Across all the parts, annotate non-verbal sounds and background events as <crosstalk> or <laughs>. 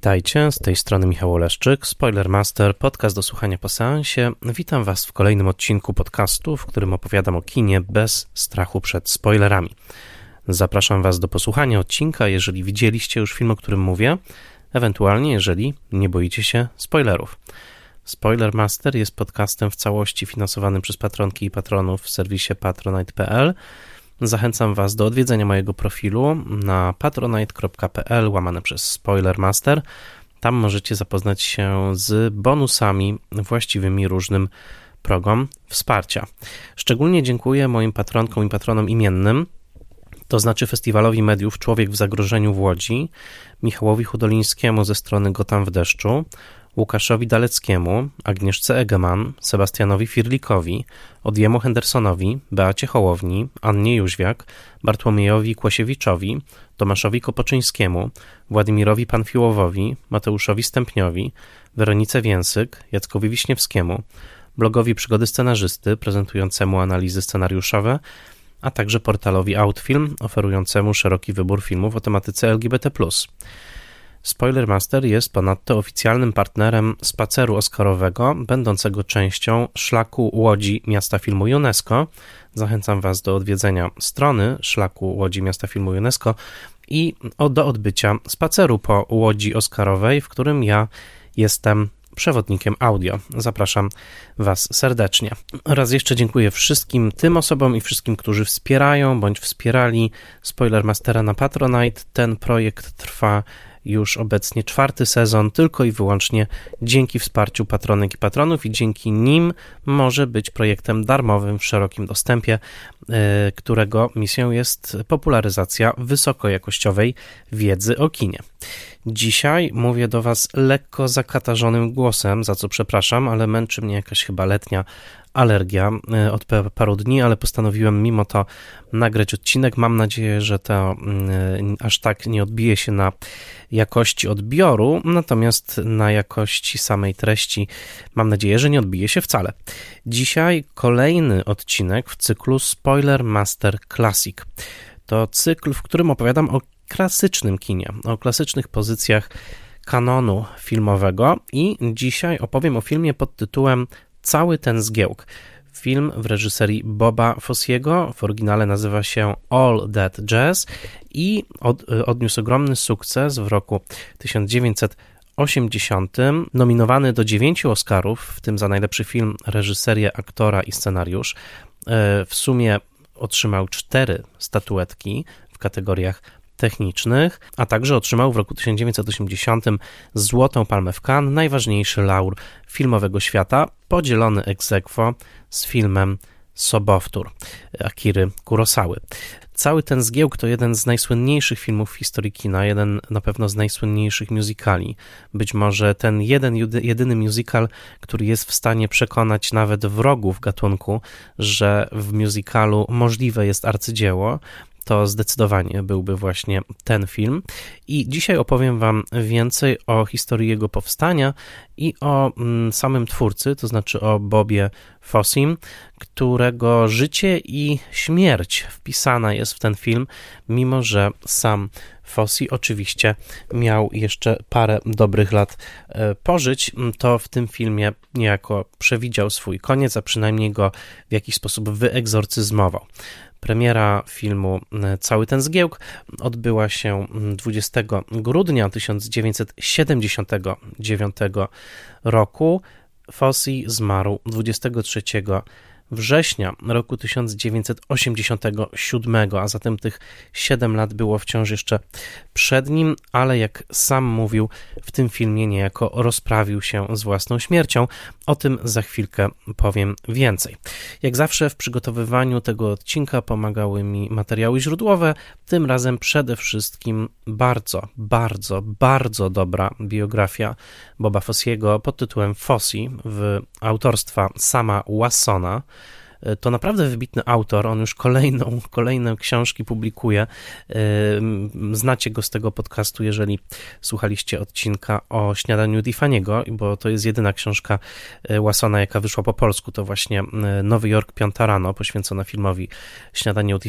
Witajcie, z tej strony Michał Oleszczyk, Spoilermaster, podcast do słuchania po seansie. Witam Was w kolejnym odcinku podcastu, w którym opowiadam o kinie bez strachu przed spoilerami. Zapraszam Was do posłuchania odcinka, jeżeli widzieliście już film, o którym mówię, ewentualnie jeżeli nie boicie się spoilerów. Spoilermaster jest podcastem w całości finansowanym przez patronki i patronów w serwisie patronite.pl. Zachęcam Was do odwiedzenia mojego profilu na patronite.pl łamane przez Spoilermaster. Tam możecie zapoznać się z bonusami właściwymi różnym progom wsparcia. Szczególnie dziękuję moim patronkom i patronom imiennym, to znaczy Festiwalowi Mediów Człowiek w Zagrożeniu w Łodzi, Michałowi Hudolińskiemu ze strony Gotam w deszczu, Łukaszowi Daleckiemu, Agnieszce Egeman, Sebastianowi Firlikowi, Odjemu Hendersonowi, Beacie Hołowni, Annie Jóźwiak, Bartłomiejowi Kłosiewiczowi, Tomaszowi Kopoczyńskiemu, Władimirowi Panfiłowowi, Mateuszowi Stępniowi, Weronice Więsyk, Jackowi Wiśniewskiemu, blogowi Przygody Scenarzysty prezentującemu analizy scenariuszowe, a także portalowi Outfilm oferującemu szeroki wybór filmów o tematyce LGBT+. Spoilermaster jest ponadto oficjalnym partnerem spaceru oscarowego, będącego częścią szlaku Łodzi Miasta Filmu UNESCO. Zachęcam Was do odwiedzenia strony szlaku Łodzi Miasta Filmu UNESCO i do odbycia spaceru po Łodzi Oscarowej, w którym ja jestem przewodnikiem audio. Zapraszam Was serdecznie. Raz jeszcze dziękuję wszystkim tym osobom i wszystkim, którzy wspierają bądź wspierali Spoilermastera na Patronite. Ten projekt trwa już obecnie czwarty sezon, tylko i wyłącznie dzięki wsparciu patronek i patronów i dzięki nim może być projektem darmowym w szerokim dostępie, e, którego misją jest popularyzacja wysokojakościowej wiedzy o kinie. Dzisiaj mówię do Was lekko zakatarzonym głosem, za co przepraszam, ale męczy mnie jakaś chyba letnia alergia e, od paru dni, ale postanowiłem mimo to nagrać odcinek. Mam nadzieję, że to mm, aż tak nie odbije się na jakości odbioru, natomiast na jakości samej treści mam nadzieję, że nie odbije się wcale. Dzisiaj kolejny odcinek w cyklu Spoiler Master Classic. To cykl, w którym opowiadam o klasycznym kinie, o klasycznych pozycjach kanonu filmowego i dzisiaj opowiem o filmie pod tytułem Cały ten zgiełk. Film w reżyserii Boba Fossiego, w oryginale nazywa się All That Jazz i od, odniósł ogromny sukces w roku 1980. Nominowany do dziewięciu Oscarów, w tym za najlepszy film, reżyserię, aktora i scenariusz. E, w sumie otrzymał cztery statuetki w kategoriach technicznych, a także otrzymał w roku 1980 Złotą Palmę w Cannes, najważniejszy laur filmowego świata, podzielony ex aequo z filmem Sobowtór Akiry Kurosały. Cały ten zgiełk to jeden z najsłynniejszych filmów w historii kina, jeden na pewno z najsłynniejszych musicali. Być może ten jeden, jedyny musical, który jest w stanie przekonać nawet wrogów gatunku, że w musicalu możliwe jest arcydzieło, to zdecydowanie byłby właśnie ten film. I dzisiaj opowiem Wam więcej o historii jego powstania i o mm, samym twórcy, to znaczy o Bobie Fossim, którego życie i śmierć wpisana jest w ten film, mimo że sam Fossi oczywiście miał jeszcze parę dobrych lat e, pożyć, to w tym filmie niejako przewidział swój koniec, a przynajmniej go w jakiś sposób wyegzorcyzmował. Premiera filmu e, Cały ten zgiełk odbyła się 20 grudnia 1979 roku. Fossi zmarł 23 września roku 1987, a zatem tych 7 lat było wciąż jeszcze przed nim, ale jak sam mówił, w tym filmie niejako rozprawił się z własną śmiercią. O tym za chwilkę powiem więcej. Jak zawsze w przygotowywaniu tego odcinka pomagały mi materiały źródłowe, tym razem przede wszystkim bardzo, bardzo, bardzo dobra biografia Boba Fossiego pod tytułem Fossi w autorstwa sama Wassona. To naprawdę wybitny autor, on już kolejną, <laughs> kolejne książki publikuje. Znacie go z tego podcastu, jeżeli słuchaliście odcinka o śniadaniu Tiffany'ego, bo to jest jedyna książka Wassona, jaka wyszła po polsku, to właśnie Nowy Jork, piąta rano, poświęcona filmowi Śniadanie u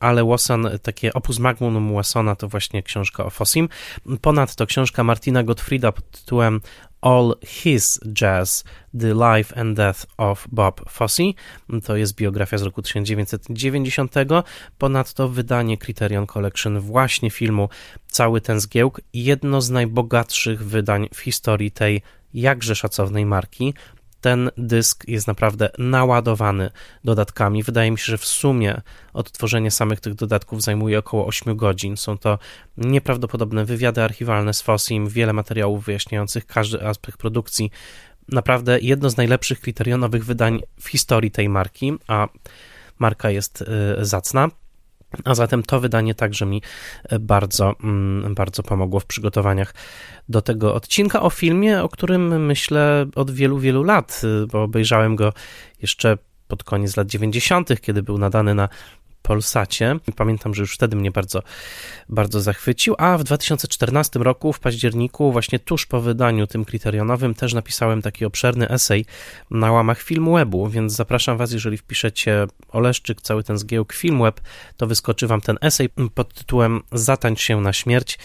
ale Wasson, takie opus magnum Wassona to właśnie książka o Fossim. Ponadto książka Martina Gottfrieda pod tytułem All His Jazz, The Life and Death of Bob Fosse. To jest biografia z roku 1990. Ponadto wydanie Criterion Collection właśnie filmu Cały ten zgiełk, jedno z najbogatszych wydań w historii tej jakże szacownej marki ten dysk jest naprawdę naładowany dodatkami. Wydaje mi się, że w sumie odtworzenie samych tych dodatków zajmuje około 8 godzin. Są to nieprawdopodobne wywiady archiwalne z Fossim, wiele materiałów wyjaśniających każdy aspekt produkcji. Naprawdę jedno z najlepszych kryterionowych wydań w historii tej marki, a marka jest y, zacna. A zatem to wydanie także mi e, bardzo, mm, bardzo pomogło w przygotowaniach do tego odcinka o filmie, o którym myślę od wielu, wielu lat, y, bo obejrzałem go jeszcze pod koniec lat 90., kiedy był nadany na Polsacie. Pamiętam, że już wtedy mnie bardzo, bardzo zachwycił, a w 2014 roku, w październiku, właśnie tuż po wydaniu tym kryterionowym, też napisałem taki obszerny esej na łamach Filmwebu, więc zapraszam Was, jeżeli wpiszecie Oleszczyk, cały ten zgiełk Filmweb, to wyskoczy Wam ten esej pod tytułem Zatańcz się na śmierć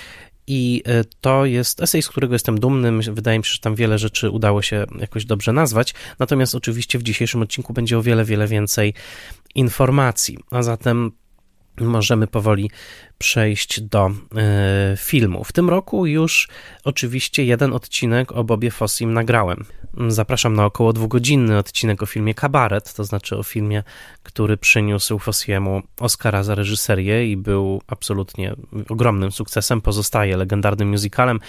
i e, to jest esej, z którego jestem dumny. Wydaje mi się, że tam wiele rzeczy udało się jakoś dobrze nazwać. Natomiast oczywiście w dzisiejszym odcinku będzie o wiele, wiele więcej informacji. A zatem możemy powoli przejść do y, filmu. W tym roku już oczywiście jeden odcinek o Bobie Fossim nagrałem. Zapraszam na około dwugodzinny odcinek o filmie Kabaret, to znaczy o filmie, który przyniósł Fossiemu Oscara za reżyserię i był absolutnie ogromnym sukcesem, pozostaje legendarnym musicalem.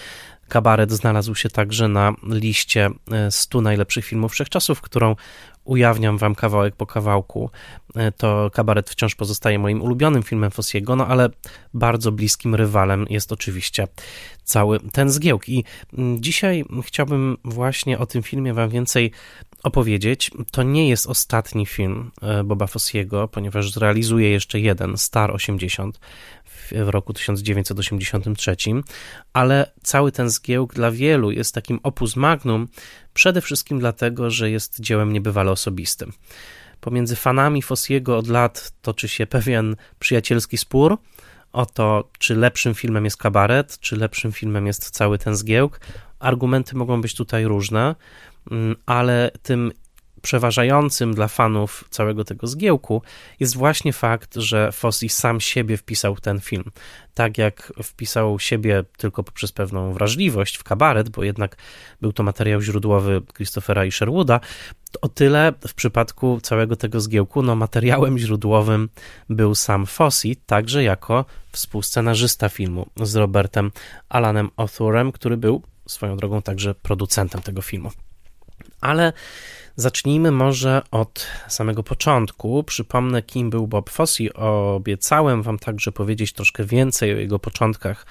Kabaret znalazł się także na liście 100 e, najlepszych filmów wszechczasów, którą ujawniam wam kawałek po kawałku. E, to Kabaret wciąż pozostaje moim ulubionym filmem Fossiego, no ale bardzo bliskim rywalem jest oczywiście cały ten zgiełk. I mm, dzisiaj chciałbym właśnie o tym filmie wam więcej opowiedzieć. To nie jest ostatni film e, Boba Fossiego, ponieważ zrealizuje jeszcze jeden, Star 80, w roku 1983, ale cały ten zgiełk dla wielu jest takim opus magnum, przede wszystkim dlatego, że jest dziełem niebywale osobistym. Pomiędzy fanami Fossiego od lat toczy się <laughs> pewien przyjacielski spór o to, czy lepszym filmem jest kabaret, czy lepszym filmem jest cały ten zgiełk. Argumenty mogą być tutaj różne, mm, ale tym przeważającym dla fanów całego tego zgiełku jest właśnie fakt, że Fossi sam siebie wpisał ten film. Tak jak wpisał siebie tylko poprzez pewną wrażliwość w kabaret, bo jednak był to materiał źródłowy Christophera i Sherwooda, o tyle w przypadku całego tego zgiełku, no materiałem źródłowym był sam Fossi, także jako współscenarzysta filmu z Robertem Alanem Authorem, który był swoją drogą także producentem tego filmu. Ale Zacznijmy może od samego początku. Przypomnę, kim był Bob Fosse. Obiecałem Wam także powiedzieć troszkę więcej o jego początkach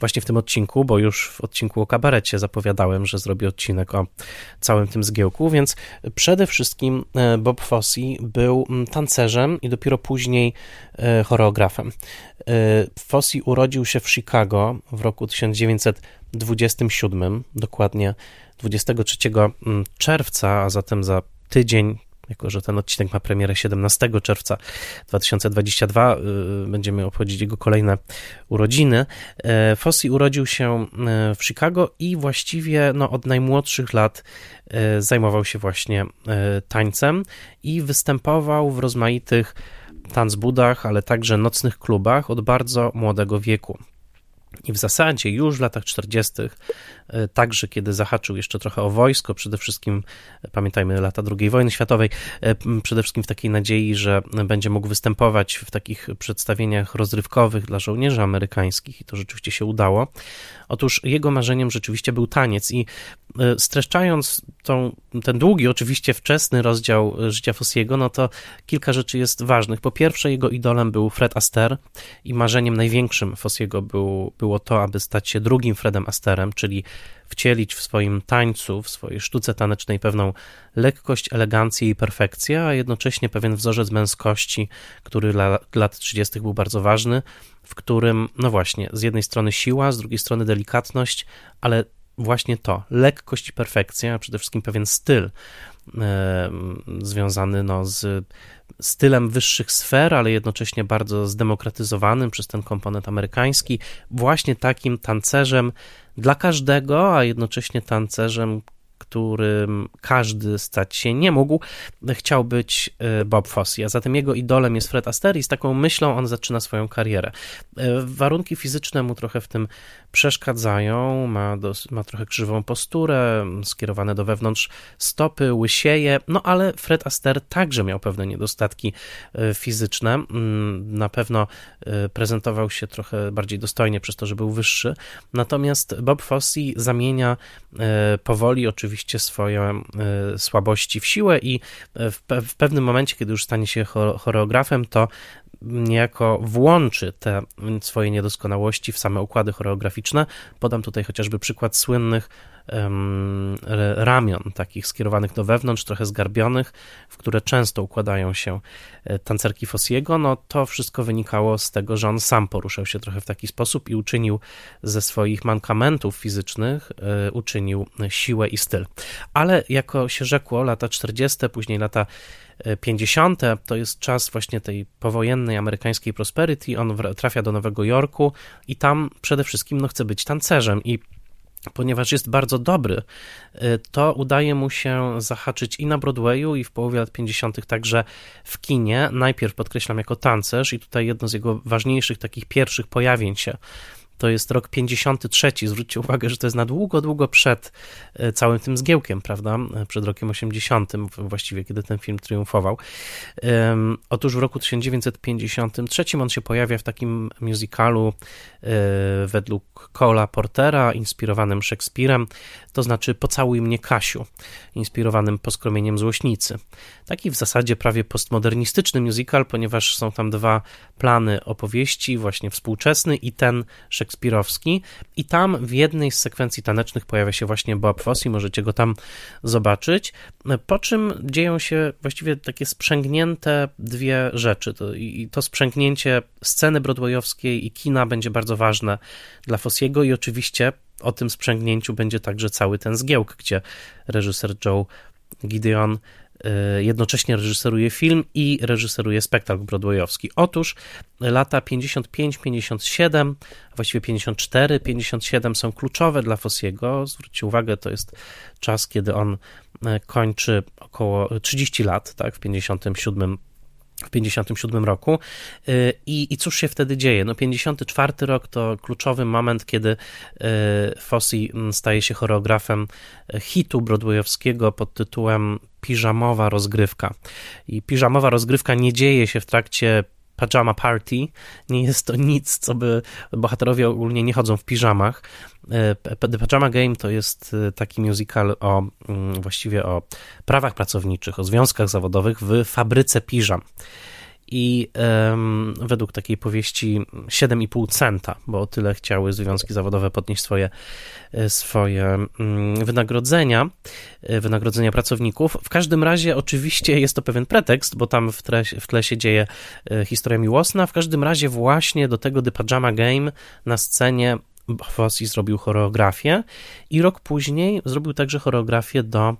właśnie w tym odcinku, bo już w odcinku o kabarecie zapowiadałem, że zrobię odcinek o całym tym zgiełku, więc przede wszystkim e, Bob Fosse był mm, tancerzem i dopiero później e, choreografem. E, Fosse urodził się w Chicago w roku 1927, dokładnie 23 mm, czerwca, a zatem za tydzień, jako że ten odcinek ma premierę 17 czerwca 2022, y, będziemy obchodzić jego kolejne urodziny. E, Fossi urodził się e, w Chicago i właściwie no, od najmłodszych lat e, zajmował się właśnie tańcem i występował w rozmaitych tanzbudach, ale także nocnych klubach od bardzo młodego wieku. I w zasadzie już w latach 40., e, także kiedy zahaczył jeszcze trochę o wojsko, przede wszystkim e, pamiętajmy lata II wojny światowej, e, przede wszystkim w takiej nadziei, że będzie mógł występować w takich przedstawieniach rozrywkowych dla żołnierzy amerykańskich, i to rzeczywiście się udało. Otóż jego marzeniem rzeczywiście był taniec, i streszczając tą, ten długi, oczywiście wczesny rozdział życia Fossiego, no to kilka rzeczy jest ważnych. Po pierwsze, jego idolem był Fred Astaire, i marzeniem największym Fossiego był było to, aby stać się drugim Fredem Asterem, czyli wcielić w swoim tańcu, w swojej sztuce tanecznej pewną lekkość, elegancję i perfekcję, a jednocześnie pewien wzorzec męskości, który dla lat 30. był bardzo ważny, w którym, no właśnie, z jednej strony siła, z drugiej strony delikatność, ale właśnie to, lekkość i perfekcja, a przede wszystkim pewien styl związany no, z stylem wyższych sfer, ale jednocześnie bardzo zdemokratyzowanym przez ten komponent amerykański, właśnie takim tancerzem dla każdego, a jednocześnie tancerzem, którym każdy stać się nie mógł, chciał być e, Bob Fosse, a zatem jego idolem jest Fred Astaire i z taką myślą on zaczyna swoją karierę. E, warunki fizyczne mu trochę w tym przeszkadzają, ma, ma trochę krzywą posturę, skierowane do wewnątrz stopy, łysieje, no ale Fred Astaire także miał pewne niedostatki e, fizyczne, mm, na pewno prezentował się trochę bardziej dostojnie przez to, że był wyższy, natomiast Bob Fosse zamienia powoli oczywiście swoje e, słabości w siłę i e, w, w pewnym momencie, kiedy już stanie się choreografem, to niejako włączy te swoje niedoskonałości w same układy choreograficzne. Podam tutaj chociażby przykład słynnych ramion, takich skierowanych do wewnątrz, trochę zgarbionych, w które często układają się e, tancerki Fossiego, no to wszystko wynikało z tego, że on sam poruszał się trochę w taki sposób i uczynił ze swoich mankamentów fizycznych, e, uczynił siłę i styl. Ale jako się rzekło, lata 40., później lata 50. E, to jest czas właśnie tej powojennej amerykańskiej prosperity. On trafia do Nowego Jorku i tam przede wszystkim no, chce być tancerzem i ponieważ jest bardzo dobry, y, to udaje mu się zahaczyć i na Broadwayu, i w połowie lat 50. także w kinie. Najpierw podkreślam jako tancerz, i tutaj jedno z jego ważniejszych takich pierwszych pojawień się to jest rok 53. Zwróćcie uwagę, że to jest na długo, długo przed e, całym tym zgiełkiem, prawda? E, przed rokiem 80, właściwie, kiedy ten film triumfował. Otóż w roku 1953 on się pojawia w takim musicalu e, według Cola Portera, inspirowanym Szekspirem, to znaczy Pocałuj mnie Kasiu, inspirowanym poskromieniem złośnicy. Taki w zasadzie prawie postmodernistyczny musical, ponieważ są tam dwa plany opowieści, właśnie współczesny i ten Szekspir szekspirowski i tam w jednej z sekwencji tanecznych pojawia się właśnie Bob Fosse, możecie go tam zobaczyć, po czym dzieją się właściwie takie sprzęgnięte dwie rzeczy. To, I to sprzęgnięcie sceny broadwayowskiej i kina będzie bardzo ważne dla Fossiego i oczywiście o tym sprzęgnięciu będzie także cały ten zgiełk, gdzie reżyser Joe Gideon jednocześnie reżyseruje film i reżyseruje spektakl broadwayowski. Otóż lata 55-57, właściwie 54-57 są kluczowe dla Fossiego. Zwróćcie uwagę, to jest czas, kiedy on e, kończy około 30 lat, tak, w 57 w 57 roku. Y, I, I cóż się wtedy dzieje? No 54 rok to kluczowy moment, kiedy y, Fosse mm, staje się choreografem y, hitu broadwayowskiego pod tytułem Piżamowa rozgrywka. I piżamowa rozgrywka nie dzieje się w trakcie Pajama Party. Nie jest to nic, co by bohaterowie ogólnie nie chodzą w piżamach. The Pajama Game to jest e, taki musical o mm, właściwie o prawach pracowniczych, o związkach zawodowych w fabryce piżam i um, według takiej powieści 7,5 centa, bo tyle chciały związki zawodowe podnieść swoje, e, swoje um, wynagrodzenia, e, wynagrodzenia pracowników. W każdym razie oczywiście jest to pewien pretekst, bo tam w tle, w tle się dzieje e, historia miłosna. W każdym razie właśnie do tego The Pajama Game na scenie Fosse zrobił choreografię i rok później zrobił także choreografię do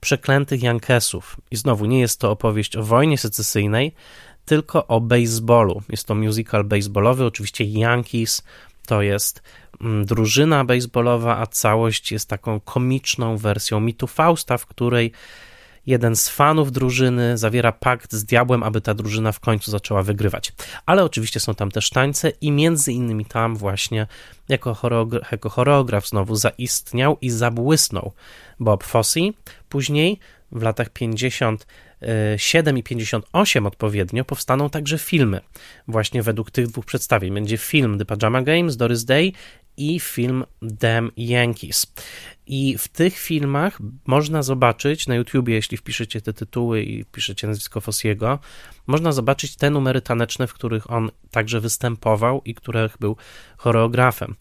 Przeklętych Jankesów. I znowu nie jest to opowieść o wojnie secesyjnej, tylko o baseballu. Jest to musical baseballowy, oczywiście Yankees to jest mm, drużyna baseballowa, a całość jest taką komiczną wersją mitu Fausta, w której jeden z fanów drużyny zawiera pakt z diabłem, aby ta drużyna w końcu zaczęła wygrywać. Ale oczywiście są tam też tańce i między innymi tam właśnie jako choreograf, jako choreograf znowu zaistniał i zabłysnął Bob Fosse. Później w latach 50 7 i 58 odpowiednio powstaną także filmy właśnie według tych dwóch przedstawień. Będzie film The Pajama Games, Doris Day i film Damn Yankees. I w tych filmach można zobaczyć na YouTubie, jeśli wpiszecie te tytuły i wpiszecie nazwisko Fossiego, można zobaczyć te numery taneczne, w których on także występował i których był choreografem.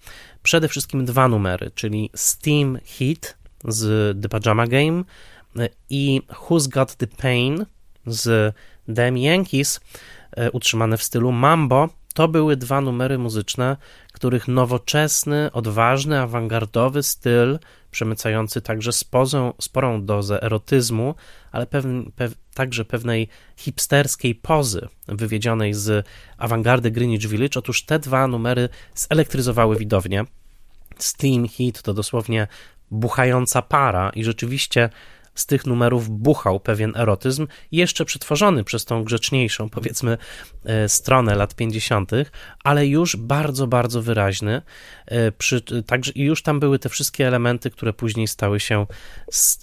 Przede wszystkim dwa numery, czyli Steam Heat z The Pajama Game i Who's Got the Pain z Them Yankees, e, utrzymane w stylu mambo. To były dwa numery muzyczne, których nowoczesny, odważny, awangardowy styl, przemycający także spozą, sporą dozę erotyzmu, ale pew, także pewnej hipsterskiej pozy wywiedzionej z awangardy Greenwich Village. Otóż te dwa numery zelektryzowały widownię. Steam Heat to dosłownie buchająca para i rzeczywiście z tych numerów buchał pewien erotyzm, jeszcze przetworzony przez tą grzeczniejszą, powiedzmy, e, stronę lat 50., ale już bardzo, bardzo wyraźny. E, przy, także już tam były te wszystkie elementy, które później stały się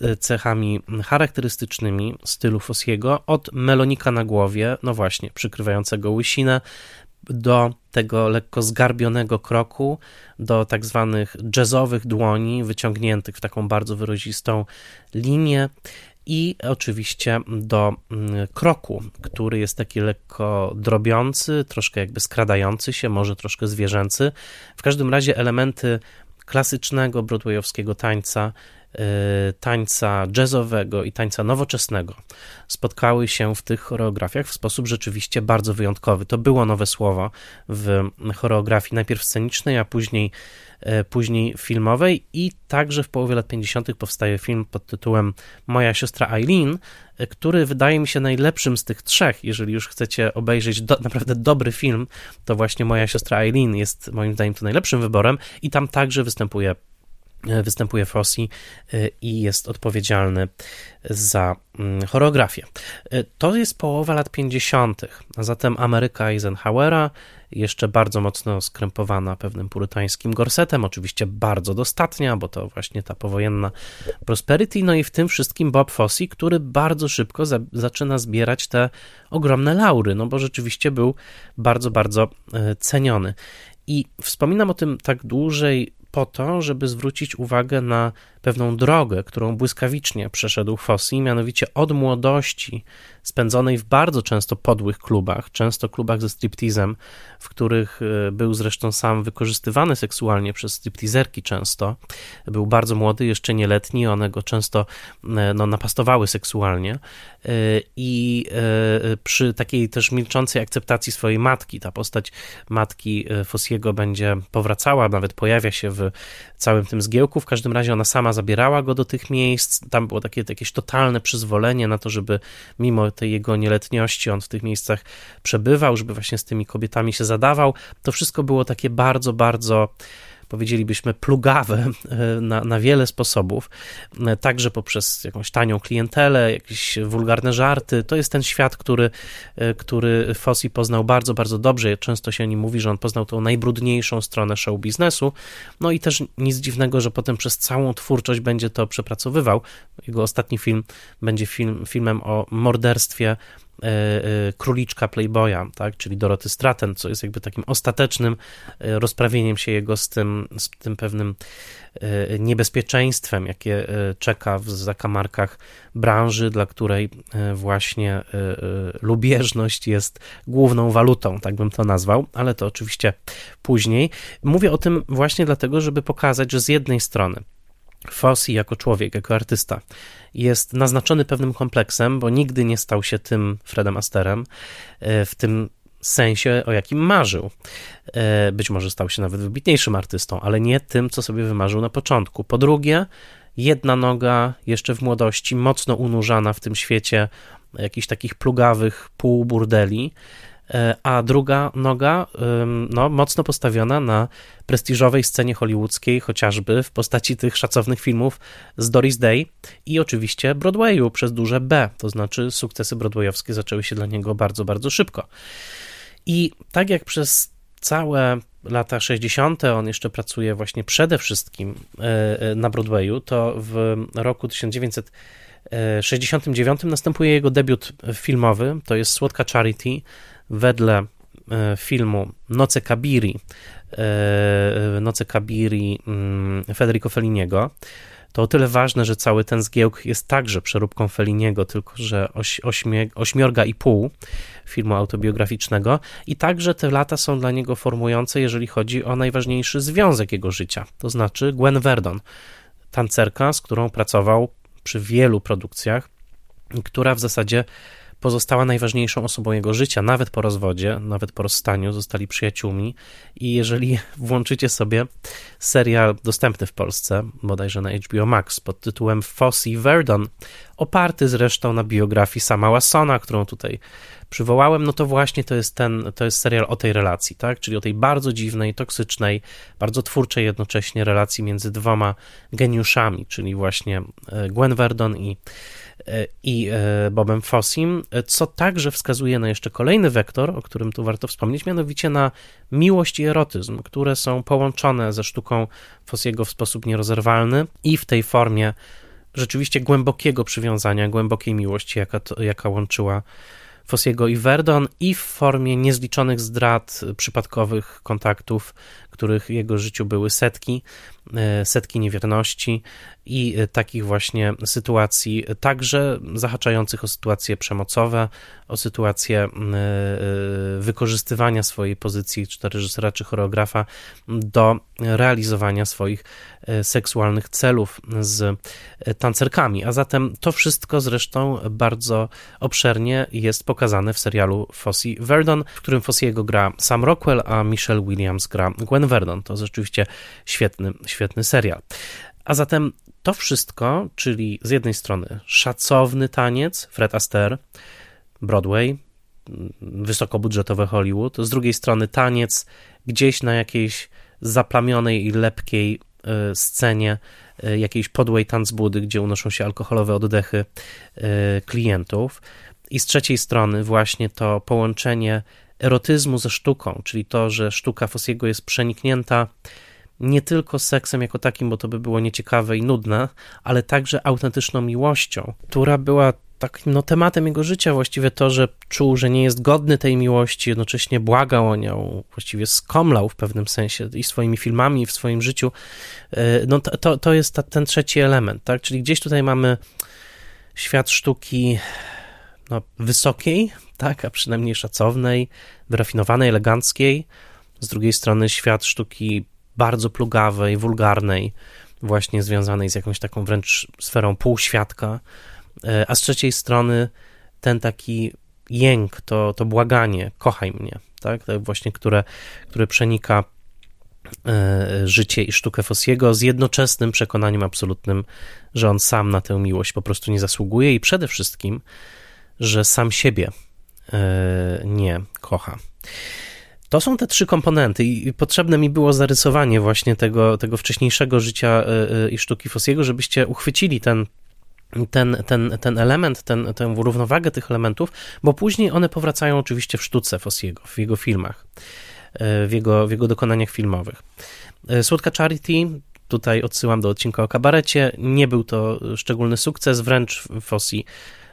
e, cechami charakterystycznymi stylu Fossiego, od melonika na głowie, no właśnie, przykrywającego łysinę, do tego lekko zgarbionego kroku, do tak zwanych jazzowych dłoni, wyciągniętych w taką bardzo wyrazistą linię i oczywiście do mm, kroku, który jest taki lekko drobiący, troszkę jakby skradający się, może troszkę zwierzęcy. W każdym razie elementy klasycznego broadwayowskiego tańca tańca jazzowego i tańca nowoczesnego spotkały się w tych choreografiach w sposób rzeczywiście bardzo wyjątkowy. To było nowe słowo w choreografii, najpierw scenicznej, a później, y, później filmowej, i także w połowie lat 50. powstaje film pod tytułem Moja siostra Eileen, y, który wydaje mi się najlepszym z tych trzech. Jeżeli już chcecie obejrzeć do, naprawdę dobry film, to właśnie Moja siostra Eileen jest moim zdaniem to najlepszym wyborem, i tam także występuje występuje Fossi e, i jest odpowiedzialny za mm, choreografię. E, to jest połowa lat 50., a zatem Ameryka Eisenhowera, jeszcze bardzo mocno skrępowana pewnym purytańskim gorsetem, oczywiście bardzo dostatnia, bo to właśnie ta powojenna prosperity, no i w tym wszystkim Bob Fosse, który bardzo szybko za, zaczyna zbierać te ogromne laury, no bo rzeczywiście był bardzo, bardzo ceniony. I wspominam o tym tak dłużej po to, żeby zwrócić uwagę na pewną drogę, którą błyskawicznie przeszedł Fossi, mianowicie od młodości spędzonej w bardzo często podłych klubach, często klubach ze striptizem, w których e, był zresztą sam wykorzystywany seksualnie przez striptizerki często. Był bardzo młody, jeszcze nieletni, one go często e, no, napastowały seksualnie. E, i przy takiej też milczącej akceptacji swojej matki, ta postać matki Fossiego będzie powracała, nawet pojawia się w całym tym zgiełku, w każdym razie ona sama zabierała go do tych miejsc, tam było takie jakieś totalne przyzwolenie na to, żeby mimo tej jego nieletniości on w tych miejscach przebywał, żeby właśnie z tymi kobietami się zadawał. To wszystko było takie bardzo, bardzo powiedzielibyśmy, plugawe e, na, na wiele sposobów, e, także poprzez jakąś tanią klientelę, jakieś wulgarne żarty. To jest ten świat, który, e, który Fossi poznał bardzo, bardzo dobrze. Często się o nim mówi, że on poznał tą najbrudniejszą stronę show biznesu. No i też nic dziwnego, że potem przez całą twórczość będzie to przepracowywał. Jego ostatni film będzie film, filmem o morderstwie króliczka Playboya, tak, czyli Doroty Straten, co jest jakby takim ostatecznym e, rozprawieniem się jego z tym, z tym pewnym niebezpieczeństwem, jakie czeka w zakamarkach branży, dla której właśnie lubieżność jest główną walutą, tak bym to nazwał, ale to oczywiście później. Mówię o tym właśnie dlatego, żeby pokazać, że z jednej strony Fossi jako człowiek, jako artysta jest naznaczony pewnym kompleksem, bo nigdy nie stał się tym Fredem Asterem e, w tym sensie, o jakim marzył. E, być może stał się nawet wybitniejszym artystą, ale nie tym, co sobie wymarzył na początku. Po drugie, jedna noga jeszcze w młodości, mocno unurzana w tym świecie jakichś takich plugawych półburdeli, E, a druga noga no, mocno postawiona na prestiżowej scenie hollywoodzkiej, chociażby w postaci tych szacownych filmów z Doris Day i oczywiście Broadwayu przez duże B, to znaczy sukcesy broadwayowskie zaczęły się dla niego bardzo, bardzo szybko. I tak jak przez całe lata 60. on jeszcze pracuje właśnie przede wszystkim e, e, na Broadwayu, to w roku 1969 następuje jego debiut filmowy, to jest Słodka Charity, wedle e, filmu Noce Kabiri, e, Noce Kabiri mm, Federico Felliniego. to o tyle ważne, że cały ten zgiełk jest także przeróbką Feliniego, tylko że oś, ośmie, ośmiorga i pół filmu autobiograficznego i także te lata są dla niego formujące, jeżeli chodzi o najważniejszy związek jego życia, to znaczy Gwen Verdon, tancerka, z którą pracował przy wielu produkcjach, która w zasadzie pozostała najważniejszą osobą jego życia, nawet po rozwodzie, nawet po rozstaniu, zostali przyjaciółmi. I jeżeli <laughs> włączycie sobie serial dostępny w Polsce, bodajże na HBO Max, pod tytułem Fossey Verdon, oparty zresztą na biografii sama Wassona, którą tutaj przywołałem, no to właśnie to jest ten, to jest serial o tej relacji, tak? Czyli o tej bardzo dziwnej, toksycznej, bardzo twórczej jednocześnie relacji między dwoma geniuszami, czyli właśnie e, Gwen Verdon i i e, Bobem Fossim, co także wskazuje na jeszcze kolejny wektor, o którym tu warto wspomnieć, mianowicie na miłość i erotyzm, które są połączone ze sztuką Fossiego w sposób nierozerwalny i w tej formie rzeczywiście głębokiego przywiązania, głębokiej miłości, jaka, to, jaka łączyła Fossiego i Verdon i w formie niezliczonych zdrad, przypadkowych kontaktów, których jego życiu były setki, e, setki niewierności i e, takich właśnie sytuacji, także zahaczających o sytuacje przemocowe, o sytuacje e, wykorzystywania swojej pozycji, czy to reżysera, czy choreografa, do realizowania swoich seksualnych celów z tancerkami. A zatem to wszystko zresztą bardzo obszernie jest pokazane w serialu Fossey Verdon, w którym Fossey'ego gra Sam Rockwell, a Michelle Williams gra Gwen Verdon. To rzeczywiście świetny, świetny serial. A zatem to wszystko, czyli z jednej strony szacowny taniec Fred Astaire, Broadway, wysokobudżetowe Hollywood, z drugiej strony taniec gdzieś na jakiejś zaplamionej i lepkiej e, scenie e, jakiejś podłej tanzbudy, gdzie unoszą się alkoholowe oddechy e, klientów. I z trzeciej strony właśnie to połączenie erotyzmu ze sztuką, czyli to, że sztuka Fossiego jest przeniknięta nie tylko seksem jako takim, bo to by było nieciekawe i nudne, ale także autentyczną miłością, która była takim no, tematem jego życia, właściwie to, że czuł, że nie jest godny tej miłości, jednocześnie błagał o nią, właściwie skomlał w pewnym sensie i swoimi filmami, i w swoim życiu. E, no to, to, to jest ta, ten trzeci element, tak? Czyli gdzieś tutaj mamy świat sztuki no, wysokiej, tak, a przynajmniej szacownej, wyrafinowanej, eleganckiej. Z drugiej strony świat sztuki bardzo plugawej, wulgarnej, właśnie związanej z jakąś taką wręcz sferą półświadka, a z trzeciej strony ten taki jęk, to, to błaganie, kochaj mnie, tak, właśnie, które, które przenika e, życie i sztukę Fossiego z jednoczesnym przekonaniem absolutnym, że on sam na tę miłość po prostu nie zasługuje i przede wszystkim, że sam siebie e, nie kocha. To są te trzy komponenty i potrzebne mi było zarysowanie właśnie tego, tego wcześniejszego życia e, e, i sztuki Fossiego, żebyście uchwycili ten ten, ten, ten element, ten, tę równowagę tych elementów, bo później one powracają oczywiście w sztuce Fossiego, w jego filmach, w jego, w jego dokonaniach filmowych. Słodka Charity, tutaj odsyłam do odcinka o kabarecie, nie był to szczególny sukces, wręcz Fossi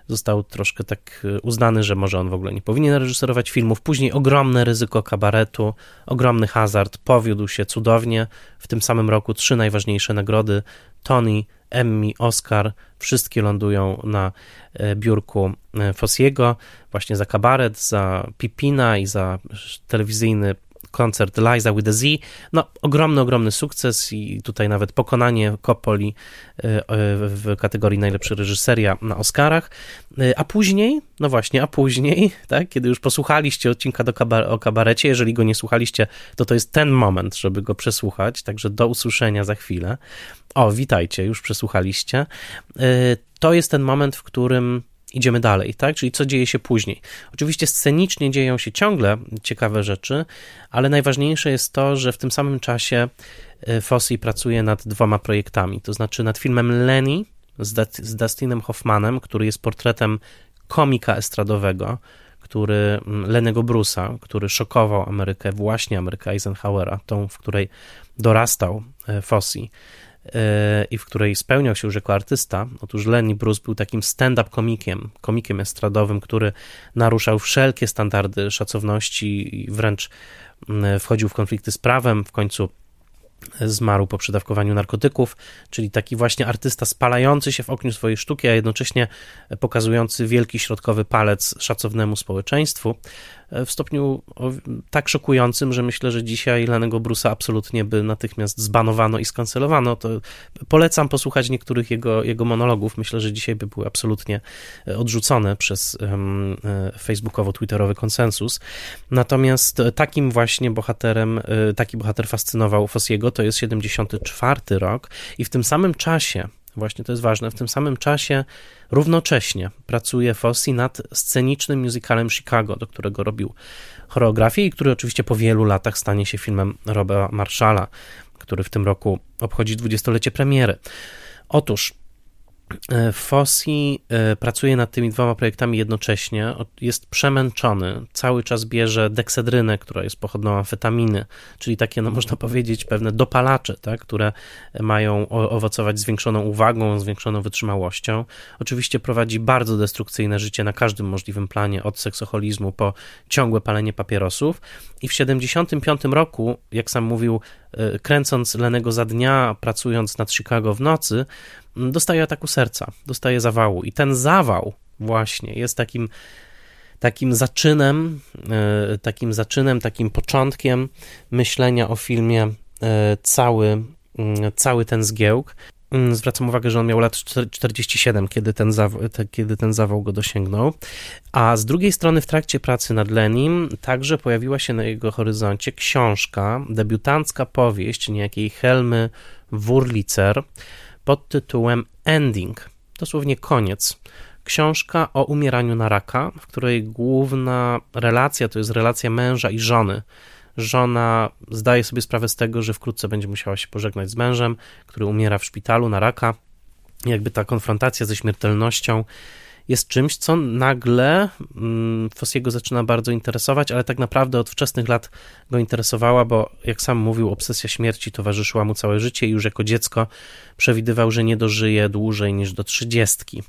został troszkę tak e, uznany, że może on w ogóle nie powinien reżyserować filmów. Później ogromne ryzyko kabaretu, ogromny hazard, powiódł się cudownie. W tym samym roku trzy najważniejsze nagrody Tony, Emmy, Oscar, wszystkie lądują na e, biurku e, Fossiego, właśnie za kabaret, za Pipina i za telewizyjny koncert Liza with a Z. No, ogromny, ogromny sukces i tutaj nawet pokonanie Coppoli e, e, w kategorii najlepsza reżyseria na Oscarach. E, a później, no właśnie, a później, <laughs> tak, kiedy już posłuchaliście odcinka do o kabarecie, jeżeli go nie słuchaliście, to to jest ten moment, żeby go przesłuchać, także do usłyszenia za chwilę. O, witajcie, już przesłuchaliście. To jest ten moment, w którym idziemy dalej, tak? Czyli co dzieje się później. Oczywiście scenicznie dzieją się ciągle ciekawe rzeczy, ale najważniejsze jest to, że w tym samym czasie e, Fossey pracuje nad dwoma projektami, to znaczy nad filmem Lenny z, Dustinem Hoffmanem, który jest portretem komika estradowego, który mm, Lenego Brusa, który szokował Amerykę, właśnie Amerykę Eisenhowera, tą, w której dorastał e, Fossey i w której spełniał się już jako artysta. Otóż Lenny Bruce był takim stand-up komikiem, komikiem estradowym, który naruszał wszelkie standardy szacowności i wręcz mm, wchodził w konflikty z prawem. W końcu zmarł po przedawkowaniu narkotyków, czyli taki właśnie artysta spalający się w okniu swojej sztuki, a jednocześnie pokazujący wielki środkowy palec szacownemu społeczeństwu w stopniu tak szokującym, że myślę, że dzisiaj Lanego Brusa absolutnie by natychmiast zbanowano i skancelowano. To polecam posłuchać niektórych jego, jego monologów. Myślę, że dzisiaj by były absolutnie odrzucone przez um, facebookowo-twitterowy konsensus. Natomiast takim właśnie bohaterem, e, taki bohater fascynował Fossiego, to jest 74 rok i w tym samym czasie Właśnie to jest ważne. W tym samym czasie równocześnie pracuje Fossi nad scenicznym musicalem Chicago, do którego robił choreografię i który oczywiście po wielu latach stanie się filmem Roba Marshalla, który w tym roku obchodzi dwudziestolecie premiery. Otóż Fossi e, pracuje nad tymi dwoma projektami jednocześnie, jest przemęczony, cały czas bierze deksedrynę, która jest pochodną amfetaminy, czyli takie, no można powiedzieć, pewne dopalacze, tak, które mają owocować zwiększoną uwagą, zwiększoną wytrzymałością. Oczywiście prowadzi bardzo destrukcyjne życie na każdym możliwym planie, od seksoholizmu po ciągłe palenie papierosów i w 75 roku, jak sam mówił, e, kręcąc Lenego za dnia, pracując nad Chicago w nocy, dostaje ataku serca, dostaje zawału. I ten zawał właśnie jest takim, takim zaczynem, e, takim zaczynem, takim początkiem myślenia o filmie e, cały, cały ten zgiełk. Zwracam uwagę, że on miał lat 47, kiedy ten, zawał, kiedy ten zawał go dosięgnął. A z drugiej strony, w trakcie pracy nad Lenim, także pojawiła się na jego horyzoncie książka, debiutancka powieść niejakiej Helmy Wurlicer, pod tytułem Ending, dosłownie koniec. Książka o umieraniu na raka, w której główna relacja to jest relacja męża i żony. Żona zdaje sobie sprawę z tego, że wkrótce będzie musiała się pożegnać z mężem, który umiera w szpitalu na raka. Jakby ta konfrontacja ze śmiertelnością jest czymś, co nagle mm, Fossiego zaczyna bardzo interesować, ale tak naprawdę od wczesnych lat go interesowała, bo jak sam mówił, obsesja śmierci towarzyszyła mu całe życie i już jako dziecko przewidywał, że nie dożyje dłużej niż do trzydziestki.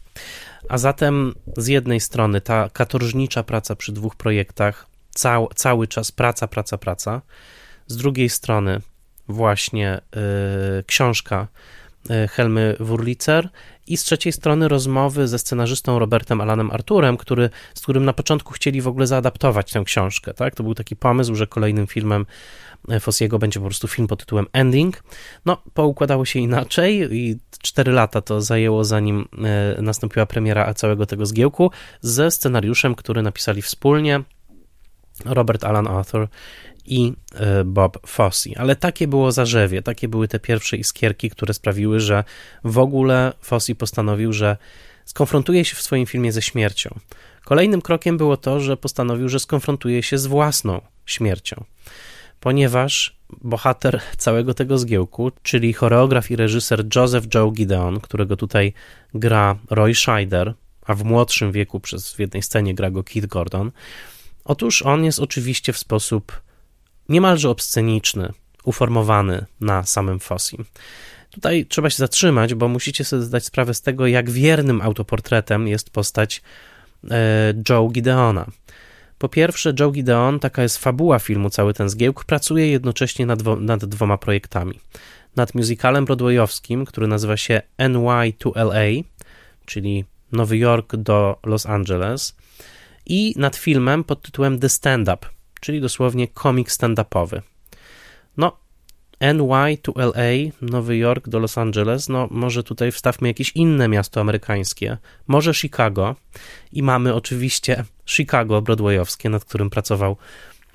A zatem z jednej strony ta katorżnicza praca przy dwóch projektach, cał, cały czas praca, praca, praca, z drugiej strony właśnie yy, książka Helmy Wurlicer i z trzeciej strony rozmowy ze scenarzystą Robertem Alanem Arturem, który, z którym na początku chcieli w ogóle zaadaptować tę książkę. Tak? To był taki pomysł, że kolejnym filmem e, Fossiego będzie po prostu film pod tytułem Ending. No, poukładało się inaczej i cztery lata to zajęło, zanim e, nastąpiła premiera całego tego zgiełku, ze scenariuszem, który napisali wspólnie Robert Alan Arthur i e, Bob Fosse. Ale takie było zarzewie, takie były te pierwsze iskierki, które sprawiły, że w ogóle Fosse postanowił, że skonfrontuje się w swoim filmie ze śmiercią. Kolejnym krokiem było to, że postanowił, że skonfrontuje się z własną śmiercią, ponieważ bohater całego tego zgiełku, czyli choreograf i reżyser Joseph Joe Gideon, którego tutaj gra Roy Scheider, a w młodszym wieku przez w jednej scenie gra go Keith Gordon, otóż on jest oczywiście w sposób niemalże obsceniczny, uformowany na samym Fossim. Tutaj trzeba się zatrzymać, bo musicie sobie zdać sprawę z tego, jak wiernym autoportretem jest postać e, Joe Gideona. Po pierwsze, Joe Gideon, taka jest fabuła filmu, cały ten zgiełk, pracuje jednocześnie nad, nad dwoma projektami. Nad musicalem broadwayowskim, który nazywa się NY to LA, czyli Nowy Jork do Los Angeles, i nad filmem pod tytułem The Stand Up, czyli dosłownie komik stand-upowy. No, NY to LA, Nowy Jork do Los Angeles, no może tutaj wstawmy jakieś inne miasto amerykańskie, może Chicago i mamy oczywiście Chicago broadwayowskie, nad którym pracował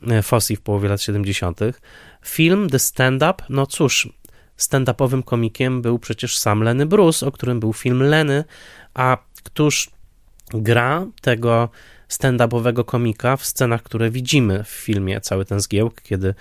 e, Fosse w połowie lat 70. Film The Stand Up, no cóż, stand-upowym komikiem był przecież sam Lenny Bruce, o którym był film Lenny, a któż gra tego stand-upowego komika w scenach, które widzimy w filmie, cały ten zgiełk, kiedy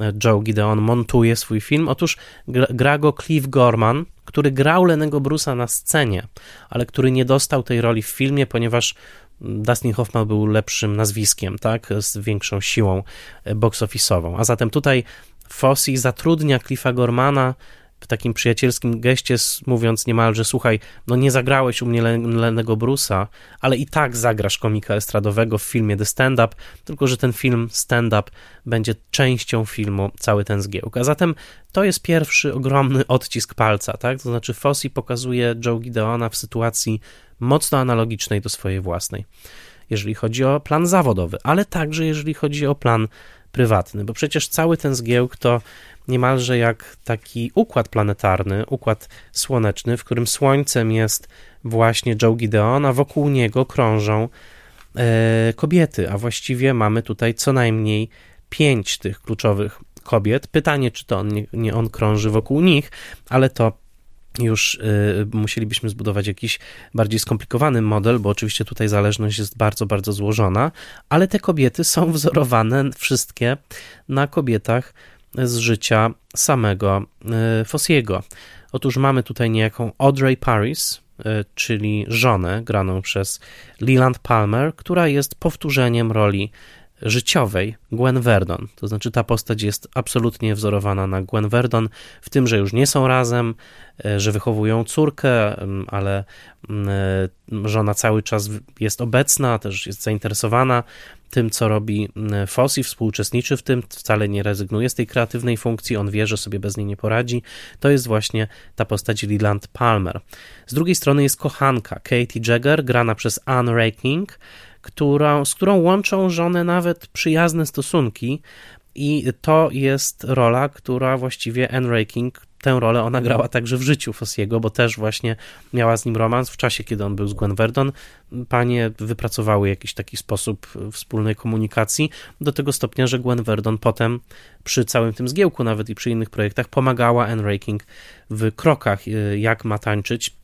e, Joe Gideon montuje swój film. Otóż gra go Cliff Gorman, który grał Lenego Brusa na scenie, ale który nie dostał tej roli w filmie, ponieważ Dustin Hoffman był lepszym nazwiskiem, tak, z większą siłą e, box office'ową. A zatem tutaj Fosse zatrudnia Cliffa Gormana w takim przyjacielskim geście, mówiąc niemalże, słuchaj, no nie zagrałeś u mnie Lennego Brusa, ale i tak zagrasz komika estradowego w filmie The Stand Up, tylko że ten film Stand Up będzie częścią filmu cały ten zgiełk. A zatem to jest pierwszy ogromny odcisk palca, tak? To znaczy Fossey pokazuje Joe Gideona w sytuacji mocno analogicznej do swojej własnej, jeżeli chodzi o plan zawodowy, ale także jeżeli chodzi o plan prywatny, bo przecież cały ten zgiełk to niemalże jak taki układ planetarny, układ słoneczny, w którym Słońcem jest właśnie Joe Gideon, a wokół niego krążą e, kobiety, a właściwie mamy tutaj co najmniej pięć tych kluczowych kobiet. Pytanie, czy to on, nie, on krąży wokół nich, ale to już y, musielibyśmy zbudować jakiś bardziej skomplikowany model, bo oczywiście tutaj zależność jest bardzo, bardzo złożona, ale te kobiety są wzorowane wszystkie na kobietach z życia samego y, Fossiego. Otóż mamy tutaj niejaką Audrey Paris, y, czyli żonę graną przez Leland Palmer, która jest powtórzeniem roli życiowej Gwen Verdon. To znaczy ta postać jest absolutnie wzorowana na Gwen Verdon, w tym, że już nie są razem, e, że wychowują córkę, ale e, żona cały czas jest obecna, też jest zainteresowana tym, co robi Fossi, współuczestniczy w tym, wcale nie rezygnuje z tej kreatywnej funkcji, on wie, że sobie bez niej nie poradzi. To jest właśnie ta postać Leland Palmer. Z drugiej strony jest kochanka Katie Jagger, grana przez Anne Raking, która, z którą łączą żonę nawet przyjazne stosunki. I to jest rola, która właściwie Anne Raking, tę rolę ona grała także w życiu Fossiego, bo też właśnie miała z nim romans w czasie, kiedy on był z Gwen Verdon. Panie wypracowały jakiś taki sposób wspólnej komunikacji do tego stopnia, że Gwen Verdon potem przy całym tym zgiełku, nawet i przy innych projektach, pomagała Anne Raking w krokach, y, jak ma tańczyć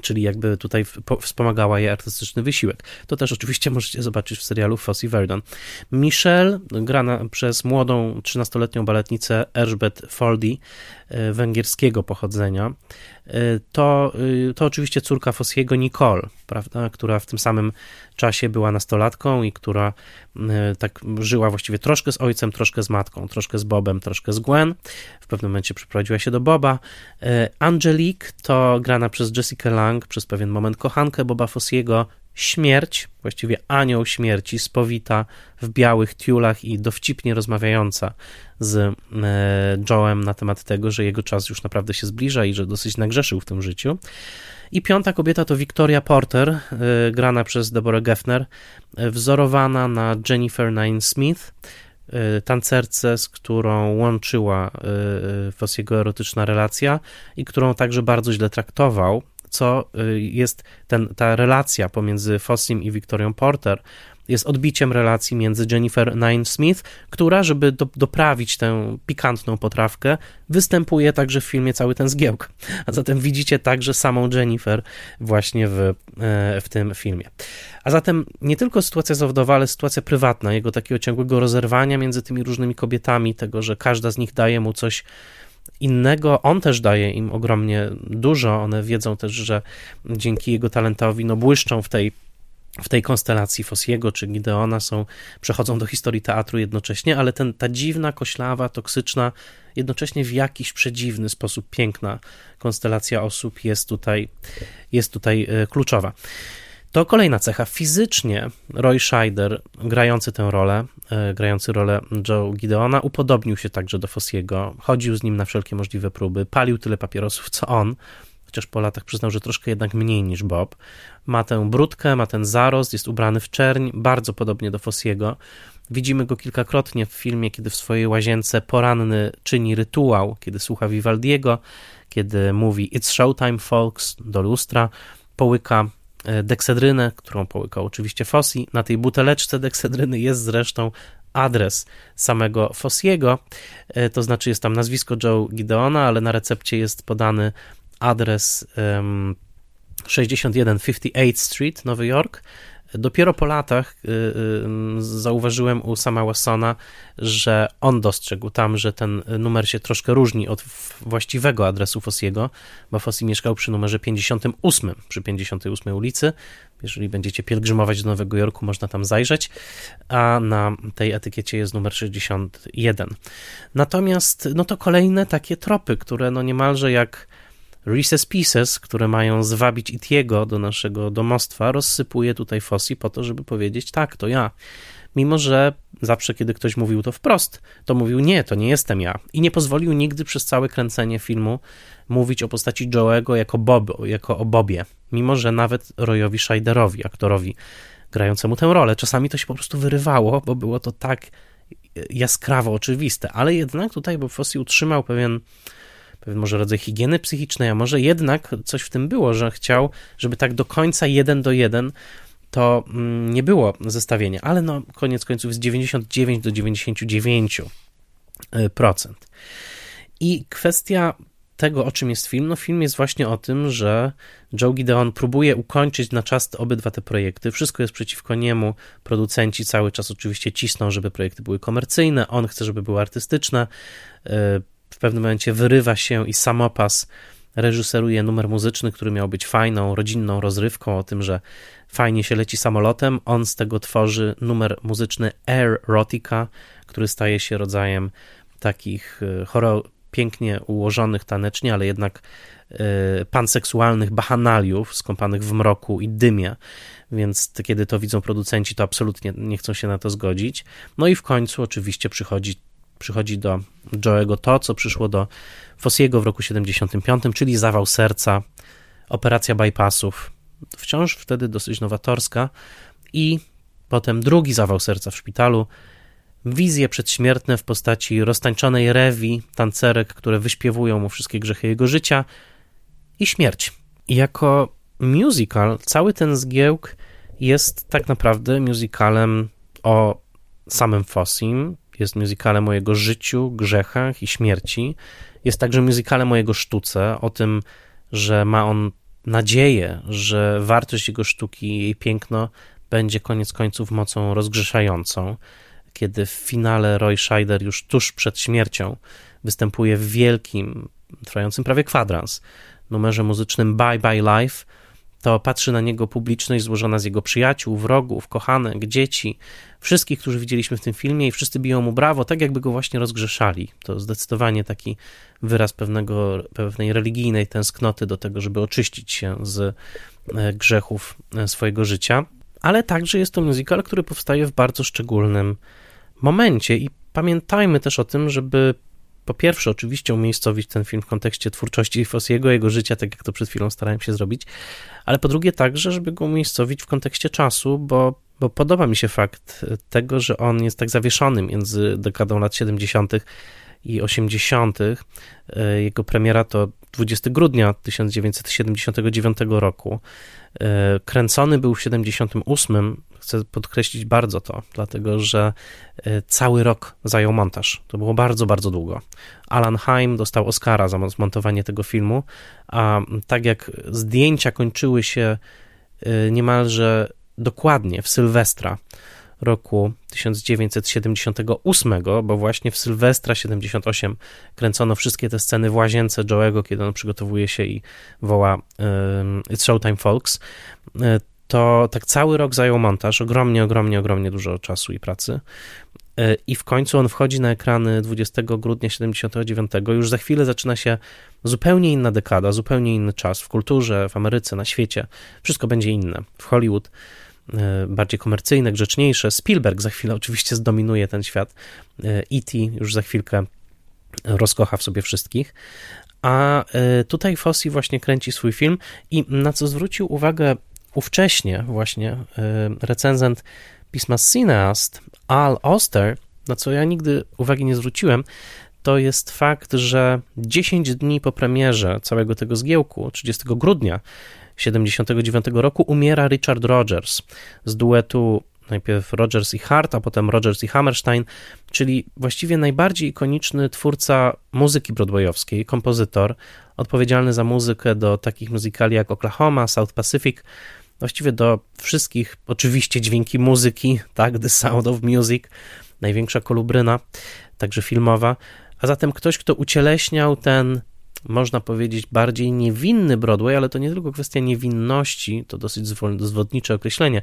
czyli jakby tutaj wspomagała jej artystyczny wysiłek. To też oczywiście <laughs> możecie zobaczyć w serialu Fossey Verdon. Michelle, grana przez młodą 13-letnią baletnicę Elżbet Foldy, e, węgierskiego pochodzenia, to, e, to oczywiście córka Fossiego Nicole, prawda, która w tym samym czasie była nastolatką i która tak żyła właściwie troszkę z ojcem, troszkę z matką, troszkę z Bobem, troszkę z Gwen. W pewnym momencie przeprowadziła się do Boba. Angelique to grana przez Jessica Lang, przez pewien moment kochankę Boba Fossiego, śmierć, właściwie anioł śmierci, spowita w białych tiulach i dowcipnie rozmawiająca z e, Joe'em na temat tego, że jego czas już naprawdę się zbliża i że dosyć nagrzeszył w tym życiu. I piąta kobieta to Victoria Porter, e, grana przez Deborah Geffner, e, wzorowana na Jennifer Nine Smith, tancerce, z którą łączyła Fossiego erotyczna relacja i którą także bardzo źle traktował co y, jest ten, ta relacja pomiędzy Fossim i Victorią Porter, jest odbiciem relacji między Jennifer Nine Smith, która, żeby do, doprawić tę pikantną potrawkę, występuje także w filmie cały ten zgiełk. A zatem widzicie także samą Jennifer właśnie w, e, w tym filmie. A zatem nie tylko sytuacja zawodowa, ale sytuacja prywatna, jego takiego ciągłego rozerwania między tymi różnymi kobietami, tego, że każda z nich daje mu coś innego. On też daje im ogromnie dużo. One wiedzą też, że dzięki jego talentowi no, błyszczą w tej w tej konstelacji Fossiego czy Gideona są, przechodzą do historii teatru jednocześnie, ale ten, ta dziwna, koślawa, toksyczna, jednocześnie w jakiś przedziwny sposób piękna konstelacja osób jest tutaj, jest tutaj e, kluczowa. To kolejna cecha. Fizycznie Roy Scheider, grający tę rolę, e, grający rolę Joe Gideona, upodobnił się także do Fossiego. Chodził z nim na wszelkie możliwe próby, palił tyle papierosów co on, chociaż po latach przyznał, że troszkę jednak mniej niż Bob. Ma tę brudkę, ma ten zarost, jest ubrany w czerń, bardzo podobnie do Fossiego. Widzimy go kilkakrotnie w filmie, kiedy w swojej łazience poranny czyni rytuał, kiedy słucha Vivaldiego, kiedy mówi It's showtime, folks, do lustra, połyka deksedrynę, którą połykał oczywiście Fossi. Na tej buteleczce deksedryny jest zresztą adres samego Fossiego, e, to znaczy jest tam nazwisko Joe Gideona, ale na recepcie jest podany adres um, 6158 Street, Nowy Jork, Dopiero po latach y, y, zauważyłem u sama Watsona, że on dostrzegł tam, że ten numer się troszkę różni od właściwego adresu Fossiego, bo Fossi mieszkał przy numerze 58, przy 58 ulicy. Jeżeli będziecie pielgrzymować do Nowego Jorku, można tam zajrzeć, a na tej etykiecie jest numer 61. Natomiast, no to kolejne takie tropy, które no niemalże jak Reese's Pieces, które mają zwabić Itiego do naszego domostwa, rozsypuje tutaj Fossi po to, żeby powiedzieć, tak, to ja. Mimo, że zawsze, kiedy ktoś mówił to wprost, to mówił, nie, to nie jestem ja. I nie pozwolił nigdy przez całe kręcenie filmu mówić o postaci Joe'ego jako, Bob, jako o Bobie. Mimo, że nawet Royowi Scheiderowi, aktorowi grającemu tę rolę, czasami to się po prostu wyrywało, bo było to tak jaskrawo oczywiste. Ale jednak tutaj Bob Fosse utrzymał pewien pewien może rodzaj higieny psychicznej, a może jednak coś w tym było, że chciał, żeby tak do końca jeden do jeden to mm, nie było zestawienia, ale no koniec końców jest 99 do 99%. I kwestia tego, o czym jest film, no film jest właśnie o tym, że Joe Gideon próbuje ukończyć na czas obydwa te projekty. Wszystko jest przeciwko niemu. Producenci cały czas oczywiście cisną, żeby projekty były komercyjne. On chce, żeby były artystyczne. W pewnym momencie wyrywa się i samopas reżyseruje numer muzyczny, który miał być fajną, rodzinną rozrywką o tym, że fajnie się leci samolotem. On z tego tworzy numer muzyczny Air Rotica, który staje się rodzajem takich choro, pięknie ułożonych tanecznie, ale jednak e, panseksualnych bachanaliów skąpanych w mroku i dymie, więc kiedy to widzą producenci, to absolutnie nie chcą się na to zgodzić. No i w końcu oczywiście przychodzi przychodzi do Joe'ego to, co przyszło do Fossiego w roku 75, czyli zawał serca, operacja bypassów, wciąż wtedy dosyć nowatorska i potem drugi zawał serca w szpitalu, wizje przedśmiertne w postaci roztańczonej rewi, tancerek, które wyśpiewują mu wszystkie grzechy jego życia i śmierć. Jako musical cały ten zgiełk jest tak naprawdę musicalem o samym Fossim, jest musicalem o jego życiu, grzechach i śmierci. Jest także musicalem o jego sztuce, o tym, że ma on nadzieję, że wartość jego sztuki i jej piękno będzie koniec końców mocą rozgrzeszającą. Kiedy w finale Roy Scheider już tuż przed śmiercią występuje w wielkim, trwającym prawie kwadrans numerze muzycznym Bye Bye Life, to patrzy na niego publiczność złożona z jego przyjaciół, wrogów, kochanek, dzieci, wszystkich, którzy widzieliśmy w tym filmie i wszyscy biją mu brawo, tak jakby go właśnie rozgrzeszali. To zdecydowanie taki wyraz pewnego, pewnej religijnej tęsknoty do tego, żeby oczyścić się z e, grzechów e, swojego życia. Ale także jest to musical, który powstaje w bardzo szczególnym momencie i pamiętajmy też o tym, żeby po pierwsze, oczywiście umiejscowić ten film w kontekście twórczości Fossiego, jego życia, tak jak to przed chwilą starałem się zrobić, ale po drugie także, żeby go umiejscowić w kontekście czasu, bo, bo podoba mi się fakt tego, że on jest tak zawieszony między dekadą lat 70. i 80. E, jego premiera to 20 grudnia 1979 roku. E, kręcony był w 78 chcę podkreślić bardzo to, dlatego że e, cały rok zajął montaż. To było bardzo, bardzo długo. Alan Haim dostał Oscara za zmontowanie tego filmu, a tak jak zdjęcia kończyły się e, niemalże dokładnie w Sylwestra roku 1978, bo właśnie w Sylwestra 78 kręcono wszystkie te sceny w łazience Joe'ego, kiedy on przygotowuje się i woła It's Showtime Folks e, to tak cały rok zajął montaż, ogromnie, ogromnie, ogromnie dużo czasu i pracy. E, I w końcu on wchodzi na ekrany 20 grudnia 79. Już za chwilę zaczyna się zupełnie inna dekada, zupełnie inny czas w kulturze, w Ameryce, na świecie. Wszystko będzie inne. W Hollywood e, bardziej komercyjne, grzeczniejsze. Spielberg za chwilę oczywiście zdominuje ten świat. E.T. już za chwilkę rozkocha w sobie wszystkich. A tutaj Fossi właśnie kręci swój film i na co zwrócił uwagę ówcześnie właśnie y, recenzent pisma Cineast Al Oster, na co ja nigdy uwagi nie zwróciłem, to jest fakt, że 10 dni po premierze całego tego zgiełku, 30 grudnia 79 roku, umiera Richard Rogers z duetu najpierw Rogers i Hart, a potem Rogers i Hammerstein, czyli właściwie najbardziej ikoniczny twórca muzyki broadwayowskiej, kompozytor, odpowiedzialny za muzykę do takich muzykali jak Oklahoma, South Pacific, właściwie do wszystkich, oczywiście dźwięki muzyki, tak, The Sound of Music, największa kolubryna, także filmowa, a zatem ktoś, kto ucieleśniał ten można powiedzieć, bardziej niewinny Broadway, ale to nie tylko kwestia niewinności, to dosyć zwodnicze określenie,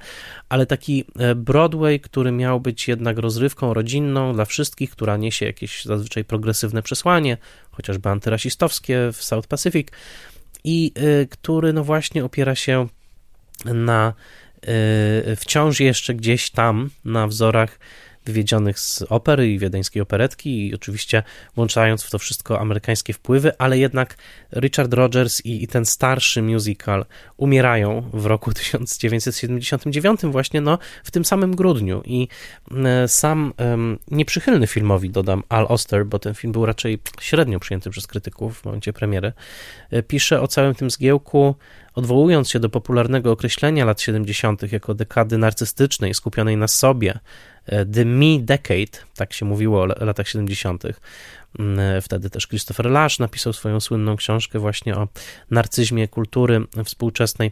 ale taki e, Broadway, który miał być jednak rozrywką rodzinną dla wszystkich, która niesie jakieś zazwyczaj progresywne przesłanie, chociażby antyrasistowskie w South Pacific i e, który no właśnie opiera się na e, wciąż jeszcze gdzieś tam na wzorach wywiedzionych z opery i wiedeńskiej operetki i oczywiście włączając w to wszystko amerykańskie wpływy, ale jednak Richard Rogers i, i ten starszy musical umierają w roku <laughs> 1979 właśnie no, w tym samym grudniu i e, sam nieprzychylny filmowi, dodam, Al Oster, bo ten film był raczej średnio przyjęty przez krytyków w momencie premiery, e, pisze o całym tym zgiełku odwołując się do popularnego określenia lat 70. jako dekady narcystycznej, skupionej na sobie, The Me Decade, tak się mówiło o latach 70. Mm, e, wtedy też Christopher Lash napisał swoją słynną książkę właśnie o narcyzmie kultury współczesnej.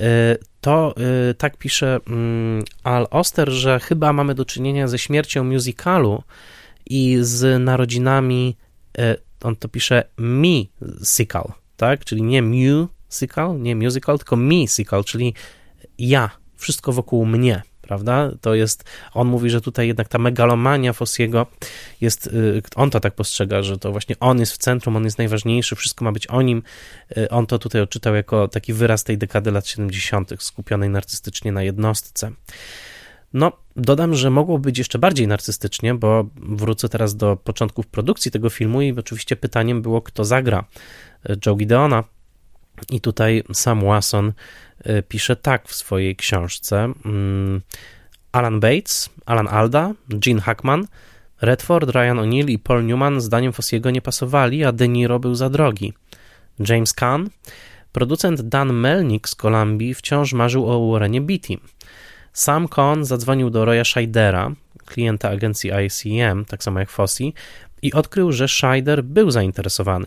E, to tak pisze mm, Al Oster, że chyba mamy do czynienia ze śmiercią musicalu i z narodzinami, on to pisze musical, tak? Czyli nie mu musical, nie musical, tylko musical, czyli ja, wszystko wokół mnie, prawda? To jest, on mówi, że tutaj jednak ta megalomania Fossiego jest, y, on to tak postrzega, że to właśnie on jest w centrum, on jest najważniejszy, wszystko ma być o nim. Y, on to tutaj odczytał jako taki wyraz tej dekady lat 70., skupionej narcystycznie na jednostce. No, dodam, że mogło być jeszcze bardziej narcystycznie, bo wrócę teraz do początków produkcji tego filmu i oczywiście pytaniem było, kto zagra y, Joe Gideona. I tutaj Sam Wasson pisze tak w swojej książce. Mm, Alan Bates, Alan Alda, Gene Hackman, Redford, Ryan O'Neill i Paul Newman zdaniem Fossiego nie pasowali, a De Niro był za drogi. James Caan, producent Dan Melnick z Kolumbii wciąż marzył o Warrenie Beatty. Sam Cohn zadzwonił do Roya Scheidera, klienta agencji ICM, tak samo jak Fossey, i odkrył, że Scheider był zainteresowany.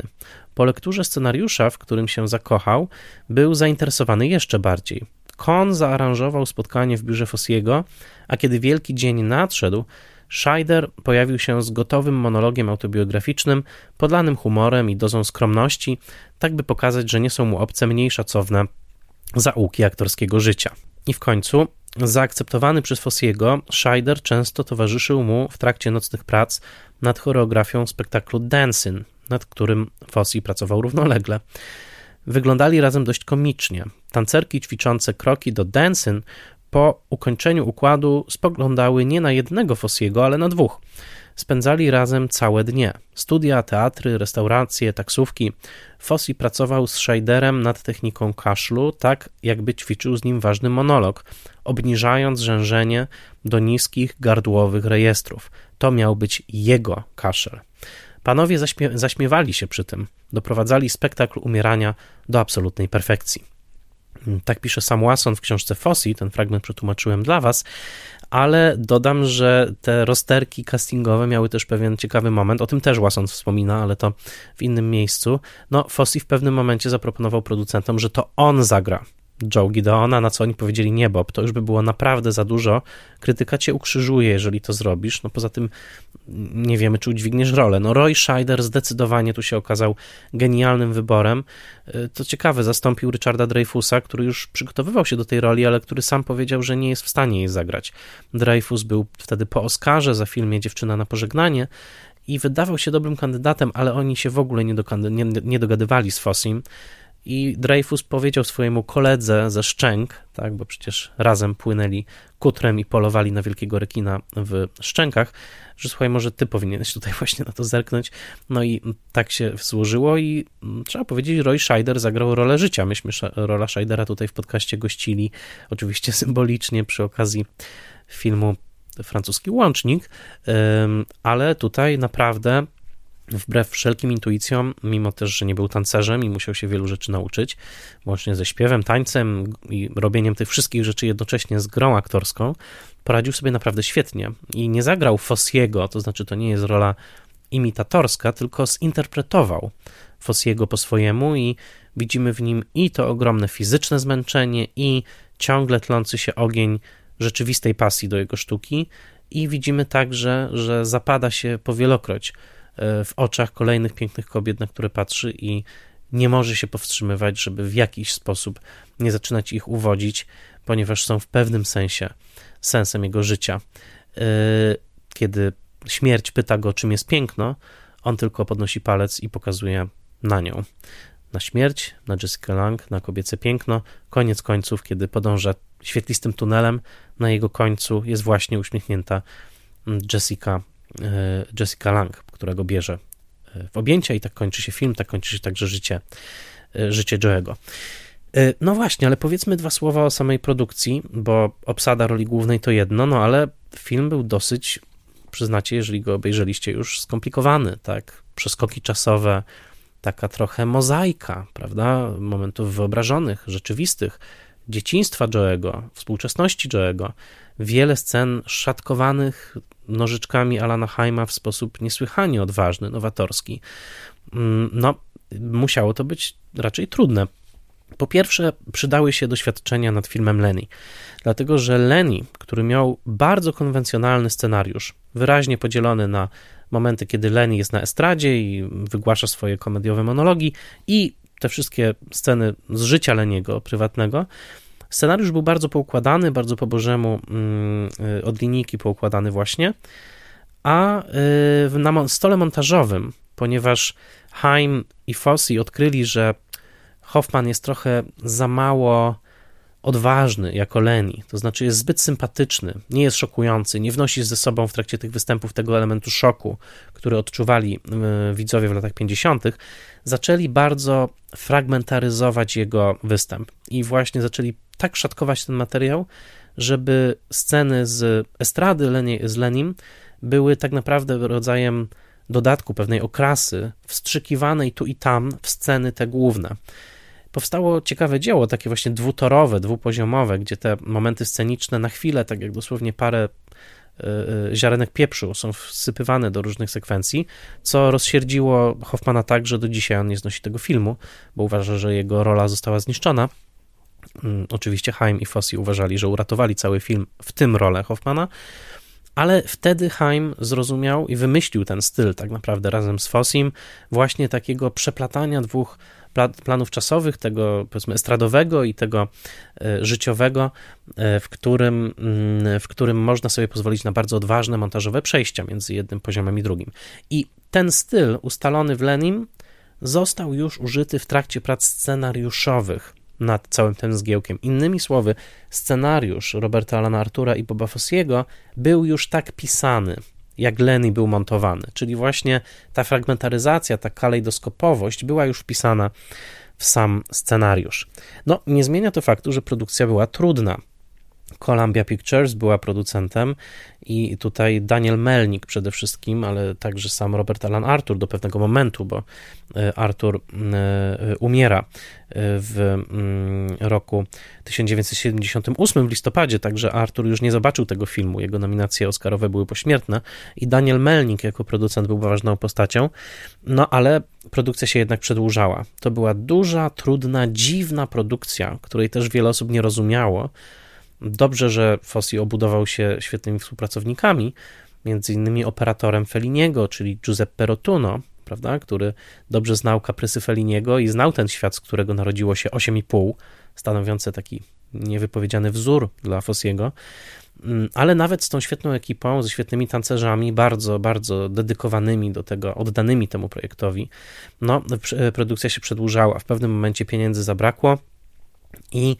Po lekturze scenariusza, w którym się zakochał, był zainteresowany jeszcze bardziej. Kohn zaaranżował spotkanie w biurze Fossiego, a kiedy wielki dzień nadszedł, Scheider pojawił się z gotowym monologiem autobiograficznym, podlanym humorem i dozą skromności, tak by pokazać, że nie są mu obce mniej szacowne zaułki aktorskiego życia. I w końcu, zaakceptowany przez Fossiego, Scheider często towarzyszył mu w trakcie nocnych prac nad choreografią spektaklu Dancing, nad którym Fossi pracował równolegle. Wyglądali razem dość komicznie. Tancerki ćwiczące kroki do Dancing po ukończeniu układu spoglądały nie na jednego Fossiego, ale na dwóch. Spędzali razem całe dnie. Studia, teatry, restauracje, taksówki. Fossi pracował z Scheiderem nad techniką kaszlu, tak jakby ćwiczył z nim ważny monolog, obniżając rzężenie do niskich, gardłowych rejestrów. To miał być jego kaszel. Panowie zaśmie zaśmiewali się przy tym, doprowadzali spektakl umierania do absolutnej perfekcji. Tak pisze Sam Wasson w książce Fossi, ten fragment przetłumaczyłem dla was, ale dodam, że te rozterki castingowe miały też pewien ciekawy moment, o tym też Wasson wspomina, ale to w innym miejscu. No, Fossi w pewnym momencie zaproponował producentom, że to on zagra Joe Gideona, na co oni powiedzieli nie, Bob, to już by było naprawdę za dużo. Krytyka cię ukrzyżuje, jeżeli to zrobisz. No poza tym nie wiemy, czy udźwigniesz rolę. No Roy Scheider zdecydowanie tu się okazał genialnym wyborem. Y, to ciekawe, zastąpił Richarda Dreyfusa, który już przygotowywał się do tej roli, ale który sam powiedział, że nie jest w stanie jej zagrać. Dreyfus był wtedy po Oscarze za filmie Dziewczyna na pożegnanie i wydawał się dobrym kandydatem, ale oni się w ogóle nie, nie, nie dogadywali z Fossim i Dreyfus powiedział swojemu koledze ze Szczęk, tak, bo przecież razem płynęli kutrem i polowali na wielkiego rekina w Szczękach, że słuchaj, może ty powinieneś tutaj <laughs> właśnie na to zerknąć. No i tak się złożyło i mm, trzeba powiedzieć, Roy Scheider zagrał rolę życia. Myśmy rola Scheidera tutaj w podcaście gościli, oczywiście <laughs> symbolicznie przy okazji filmu Francuski Łącznik, ale tutaj naprawdę wbrew wszelkim intuicjom, mimo też, że nie był tancerzem i musiał się wielu rzeczy nauczyć, łącznie ze śpiewem, tańcem i robieniem tych wszystkich rzeczy jednocześnie z grą aktorską, poradził sobie naprawdę świetnie i nie zagrał Fossiego, to znaczy to nie jest rola imitatorska, tylko zinterpretował Fossiego po swojemu i widzimy w nim i to ogromne fizyczne zmęczenie, i ciągle tlący się ogień rzeczywistej pasji do jego sztuki, i widzimy także, że zapada się powielokroć w oczach kolejnych pięknych kobiet, na które patrzy i nie może się powstrzymywać, żeby w jakiś sposób nie zaczynać ich uwodzić, ponieważ są w pewnym sensie sensem jego życia. E, kiedy śmierć pyta go, czym jest piękno, on tylko podnosi palec i pokazuje na nią. Na śmierć, na Jessica Lang, na kobiece piękno. Koniec końców, kiedy podąża świetlistym tunelem, na jego końcu jest właśnie uśmiechnięta Jessica, e, Jessica Lang, którego bierze e, w objęcia i tak kończy się film, tak kończy się także życie, e, życie Joe'ego. No właśnie, ale powiedzmy dwa słowa o samej produkcji, bo obsada roli głównej to jedno, no ale film był dosyć, przyznacie, jeżeli go obejrzeliście już, skomplikowany, tak? Przeskoki czasowe, taka trochę mozaika, prawda? Momentów wyobrażonych, rzeczywistych, dzieciństwa Joe'ego, współczesności Joe'ego, wiele scen szatkowanych nożyczkami Alana Haima w sposób niesłychanie odważny, nowatorski. Mm, no, musiało to być raczej trudne. Po pierwsze, przydały się doświadczenia nad filmem Lenny, dlatego że Lenny, który miał bardzo konwencjonalny scenariusz, wyraźnie podzielony na momenty, kiedy Lenny jest na estradzie i wygłasza swoje komediowe monologi i te wszystkie sceny z życia Leniego prywatnego. Scenariusz był bardzo poukładany, bardzo po bożemu mm, y, od linijki poukładany właśnie, a y, na stole montażowym, ponieważ Heim i Fossi odkryli, że Hoffman jest trochę za mało odważny jako Leni, to znaczy jest zbyt sympatyczny, nie jest szokujący, nie wnosi ze sobą w trakcie tych występów tego elementu szoku, który odczuwali y, widzowie w latach 50., zaczęli bardzo fragmentaryzować jego występ i właśnie zaczęli tak szatkować ten materiał, żeby sceny z estrady Leni, z Lenim były tak naprawdę rodzajem dodatku, pewnej okrasy, wstrzykiwanej tu i tam w sceny te główne powstało ciekawe dzieło, takie właśnie dwutorowe, dwupoziomowe, gdzie te momenty sceniczne na chwilę, tak jak dosłownie parę e, e, ziarenek pieprzu są wsypywane do różnych sekwencji, co rozsierdziło Hoffmana tak, że do dzisiaj on nie znosi tego filmu, bo uważa, że jego rola została zniszczona. Mm, oczywiście Haim i Fossi uważali, że uratowali cały film, w tym rolę Hoffmana, ale wtedy Haim zrozumiał i wymyślił ten styl tak naprawdę razem z Fossim, właśnie takiego przeplatania dwóch planów czasowych, tego powiedzmy estradowego i tego e, życiowego, e, w którym, mm, w którym można sobie pozwolić na bardzo odważne montażowe przejścia między jednym poziomem i drugim. I ten styl ustalony w Lenim został już użyty w trakcie prac scenariuszowych nad całym tym zgiełkiem. Innymi słowy, scenariusz Roberta Alana Artura i Boba Fossiego był już tak pisany, jak Lenny był montowany, czyli właśnie ta fragmentaryzacja, ta kalejdoskopowość była już wpisana w sam scenariusz. No, nie zmienia to faktu, że produkcja była trudna. Columbia Pictures była producentem i tutaj Daniel Melnik przede wszystkim, ale także sam Robert Alan Arthur do pewnego momentu, bo e, Arthur e, umiera e, w mm, roku 1978 w listopadzie, także Arthur już nie zobaczył tego filmu, jego nominacje oscarowe były pośmiertne i Daniel Melnik jako producent był ważną postacią, no ale produkcja się jednak przedłużała. To była duża, trudna, dziwna produkcja, której też wiele osób nie rozumiało, Dobrze, że Fossi obudował się świetnymi współpracownikami, między innymi operatorem Feliniego, czyli Giuseppe Rotuno, prawda, który dobrze znał kaprysy Feliniego i znał ten świat, z którego narodziło się 8,5, stanowiące taki niewypowiedziany wzór dla Fossiego. Mm, ale nawet z tą świetną ekipą, ze świetnymi tancerzami, bardzo, bardzo dedykowanymi do tego, oddanymi temu projektowi, no, produkcja się przedłużała. W pewnym momencie pieniędzy zabrakło i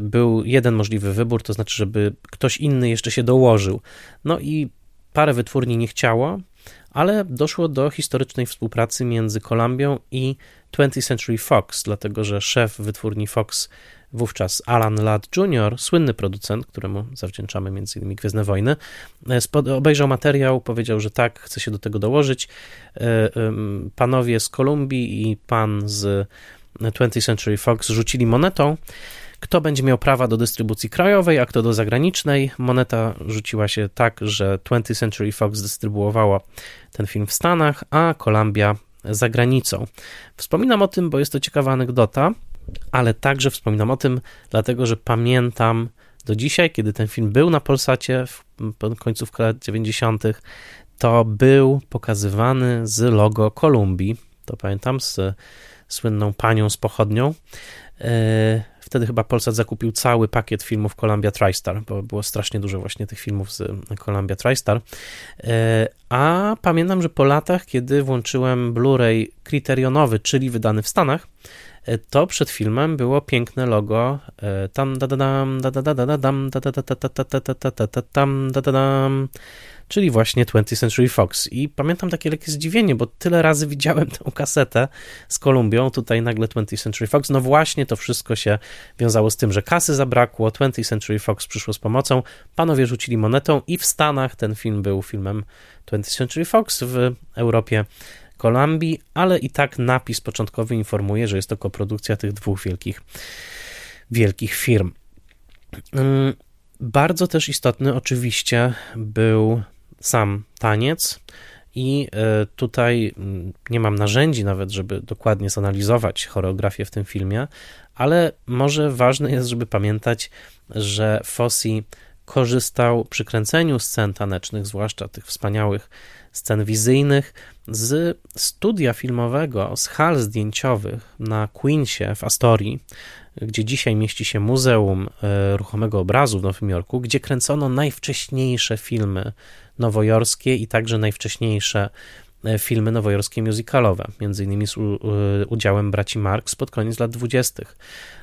był jeden możliwy wybór, to znaczy, żeby ktoś inny jeszcze się dołożył. No i parę wytwórni nie chciało, ale doszło do historycznej współpracy między Columbią i 20th Century Fox, dlatego że szef wytwórni Fox wówczas Alan Ladd Jr., słynny producent, któremu zawdzięczamy m.in. Gwiezdne Wojny, e, obejrzał materiał, powiedział, że tak, chce się do tego dołożyć. E, panowie z Kolumbii i pan z 20th Century Fox rzucili monetą kto będzie miał prawa do dystrybucji krajowej, a kto do zagranicznej. Moneta rzuciła się tak, że 20th Century Fox dystrybuowała ten film w Stanach, a Columbia za granicą. Wspominam o tym, bo jest to ciekawa anegdota, ale także wspominam o tym, dlatego że pamiętam do dzisiaj, kiedy ten film był na Polsacie w końcówce lat 90., to był pokazywany z logo Kolumbii. To pamiętam z słynną panią z pochodnią. Wtedy chyba Polsat zakupił cały pakiet filmów Columbia TriStar, bo było strasznie dużo właśnie tych filmów z Columbia TriStar. E, a pamiętam, że po latach, kiedy włączyłem Blu-ray kryterionowy, czyli wydany w Stanach, to przed filmem było piękne logo tam da da dam da da da da dam da da dam da da dam czyli właśnie 20th Century Fox. I pamiętam takie lekkie zdziwienie, bo tyle razy widziałem tę kasetę z Kolumbią, tutaj nagle 20th Century Fox. No właśnie to wszystko się wiązało z tym, że kasy zabrakło, 20th Century Fox przyszło z pomocą, panowie rzucili monetą i w Stanach ten film był filmem 20th Century Fox, w Europie Kolumbii, ale i tak napis początkowy informuje, że jest to koprodukcja tych dwóch wielkich, wielkich firm. Mm, bardzo też istotny oczywiście był sam taniec. I e, tutaj mm, nie mam narzędzi nawet, żeby dokładnie zanalizować choreografię w tym filmie, ale może ważne jest, żeby pamiętać, że Fossi korzystał przy kręceniu scen tanecznych, zwłaszcza tych wspaniałych scen wizyjnych, z studia filmowego, z hal zdjęciowych na Queensie w Astorii, gdzie dzisiaj mieści się Muzeum e, Ruchomego Obrazu w Nowym Jorku, gdzie kręcono najwcześniejsze filmy nowojorskie i także najwcześniejsze e, filmy nowojorskie musicalowe, między innymi z udziałem braci Marx pod koniec lat dwudziestych.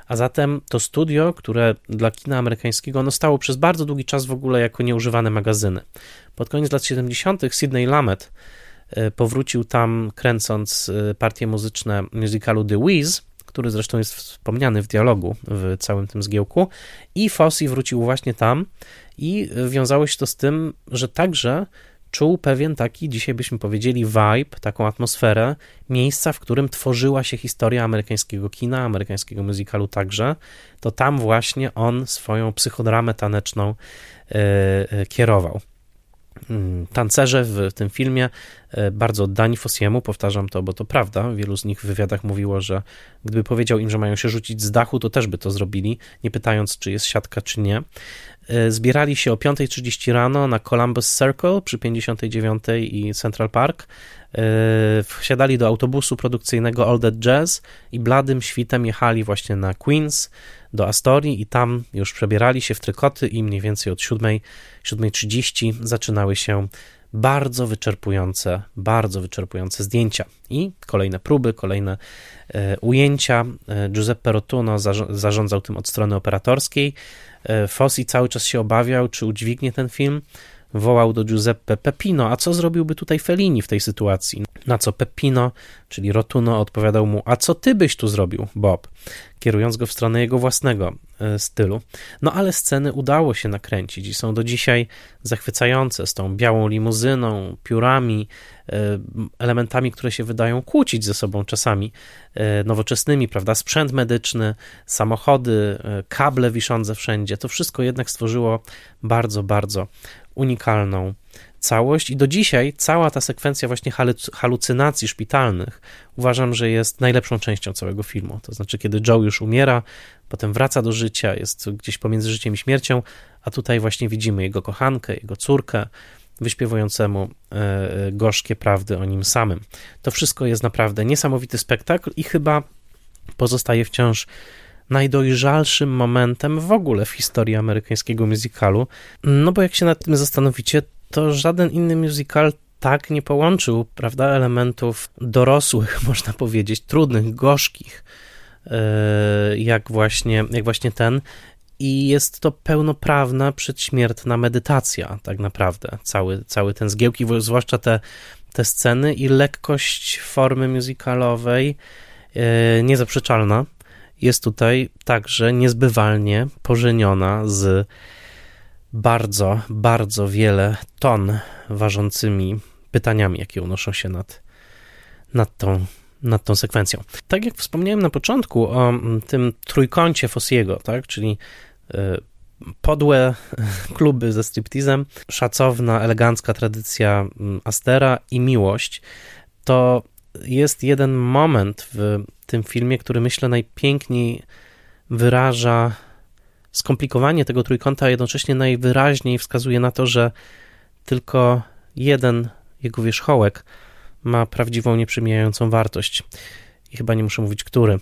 A zatem to studio, które dla kina amerykańskiego no stało przez bardzo długi czas w ogóle jako nieużywane magazyny. Pod koniec lat 70. Sidney Lamet e, powrócił tam kręcąc partie muzyczne musicalu The Wiz, który zresztą jest wspomniany w dialogu w całym tym zgiełku. I Fossi wrócił właśnie tam i wiązało się to z tym, że także czuł pewien taki, dzisiaj byśmy powiedzieli, vibe, taką atmosferę miejsca, w którym tworzyła się historia amerykańskiego kina, amerykańskiego muzykalu także, to tam właśnie on swoją psychodramę taneczną yy, kierował. Mm, tancerze w tym filmie e, bardzo oddani Fossiemu, powtarzam to, bo to prawda. Wielu z nich w wywiadach mówiło, że gdyby powiedział im, że mają się rzucić z dachu, to też by to zrobili, nie pytając, czy jest siatka, czy nie. E, zbierali się o 5.30 rano na Columbus Circle przy 59 i Central Park. E, wsiadali do autobusu produkcyjnego All That Jazz i bladym świtem jechali właśnie na Queens do Astorii i tam już przebierali się w trykoty i mniej więcej od 7, 7.30 zaczynały się bardzo wyczerpujące, bardzo wyczerpujące zdjęcia i kolejne próby, kolejne e, ujęcia. E, Giuseppe Rotuno zarządzał tym od strony operatorskiej. E, Fossi cały czas się obawiał, czy udźwignie ten film wołał do Giuseppe Pepino, a co zrobiłby tutaj Fellini w tej sytuacji? Na co Pepino, czyli Rotuno, odpowiadał mu, a co ty byś tu zrobił, Bob? Kierując go w stronę jego własnego e, stylu. No ale sceny udało się nakręcić i są do dzisiaj zachwycające z tą białą limuzyną, piórami, e, elementami, które się wydają kłócić ze sobą czasami, e, nowoczesnymi, prawda? Sprzęt medyczny, samochody, kable wiszące wszędzie. To wszystko jednak stworzyło bardzo, bardzo unikalną całość i do dzisiaj cała ta sekwencja właśnie halucynacji szpitalnych uważam, że jest najlepszą częścią całego filmu. To znaczy, kiedy Joe już umiera, potem wraca do życia, jest gdzieś pomiędzy życiem i śmiercią, a tutaj właśnie widzimy jego kochankę, jego córkę, wyśpiewującemu e, e, gorzkie prawdy o nim samym. To wszystko jest naprawdę niesamowity spektakl i chyba pozostaje wciąż najdojrzalszym momentem w ogóle w historii amerykańskiego musicalu. No bo jak się nad tym zastanowicie, to żaden inny musical tak nie połączył, prawda, elementów dorosłych, <laughs> można powiedzieć, trudnych, gorzkich, e, jak właśnie, jak właśnie ten. I jest to pełnoprawna, przedśmiertna medytacja, tak naprawdę, cały, cały ten zgiełki, zwłaszcza te, te sceny i lekkość formy musicalowej, e, niezaprzeczalna jest tutaj także niezbywalnie pożeniona z bardzo, bardzo wiele ton ważącymi pytaniami, jakie unoszą się nad, nad, tą, nad tą sekwencją. Tak jak wspomniałem na początku o tym trójkącie Fossiego, tak, czyli y, podłe <laughs> kluby ze striptizem, szacowna, elegancka tradycja Astera i miłość, to jest jeden moment w tym filmie, który myślę najpiękniej wyraża skomplikowanie tego trójkąta, a jednocześnie najwyraźniej wskazuje na to, że tylko jeden jego wierzchołek ma prawdziwą, nieprzymijającą wartość. I chyba nie muszę mówić, który.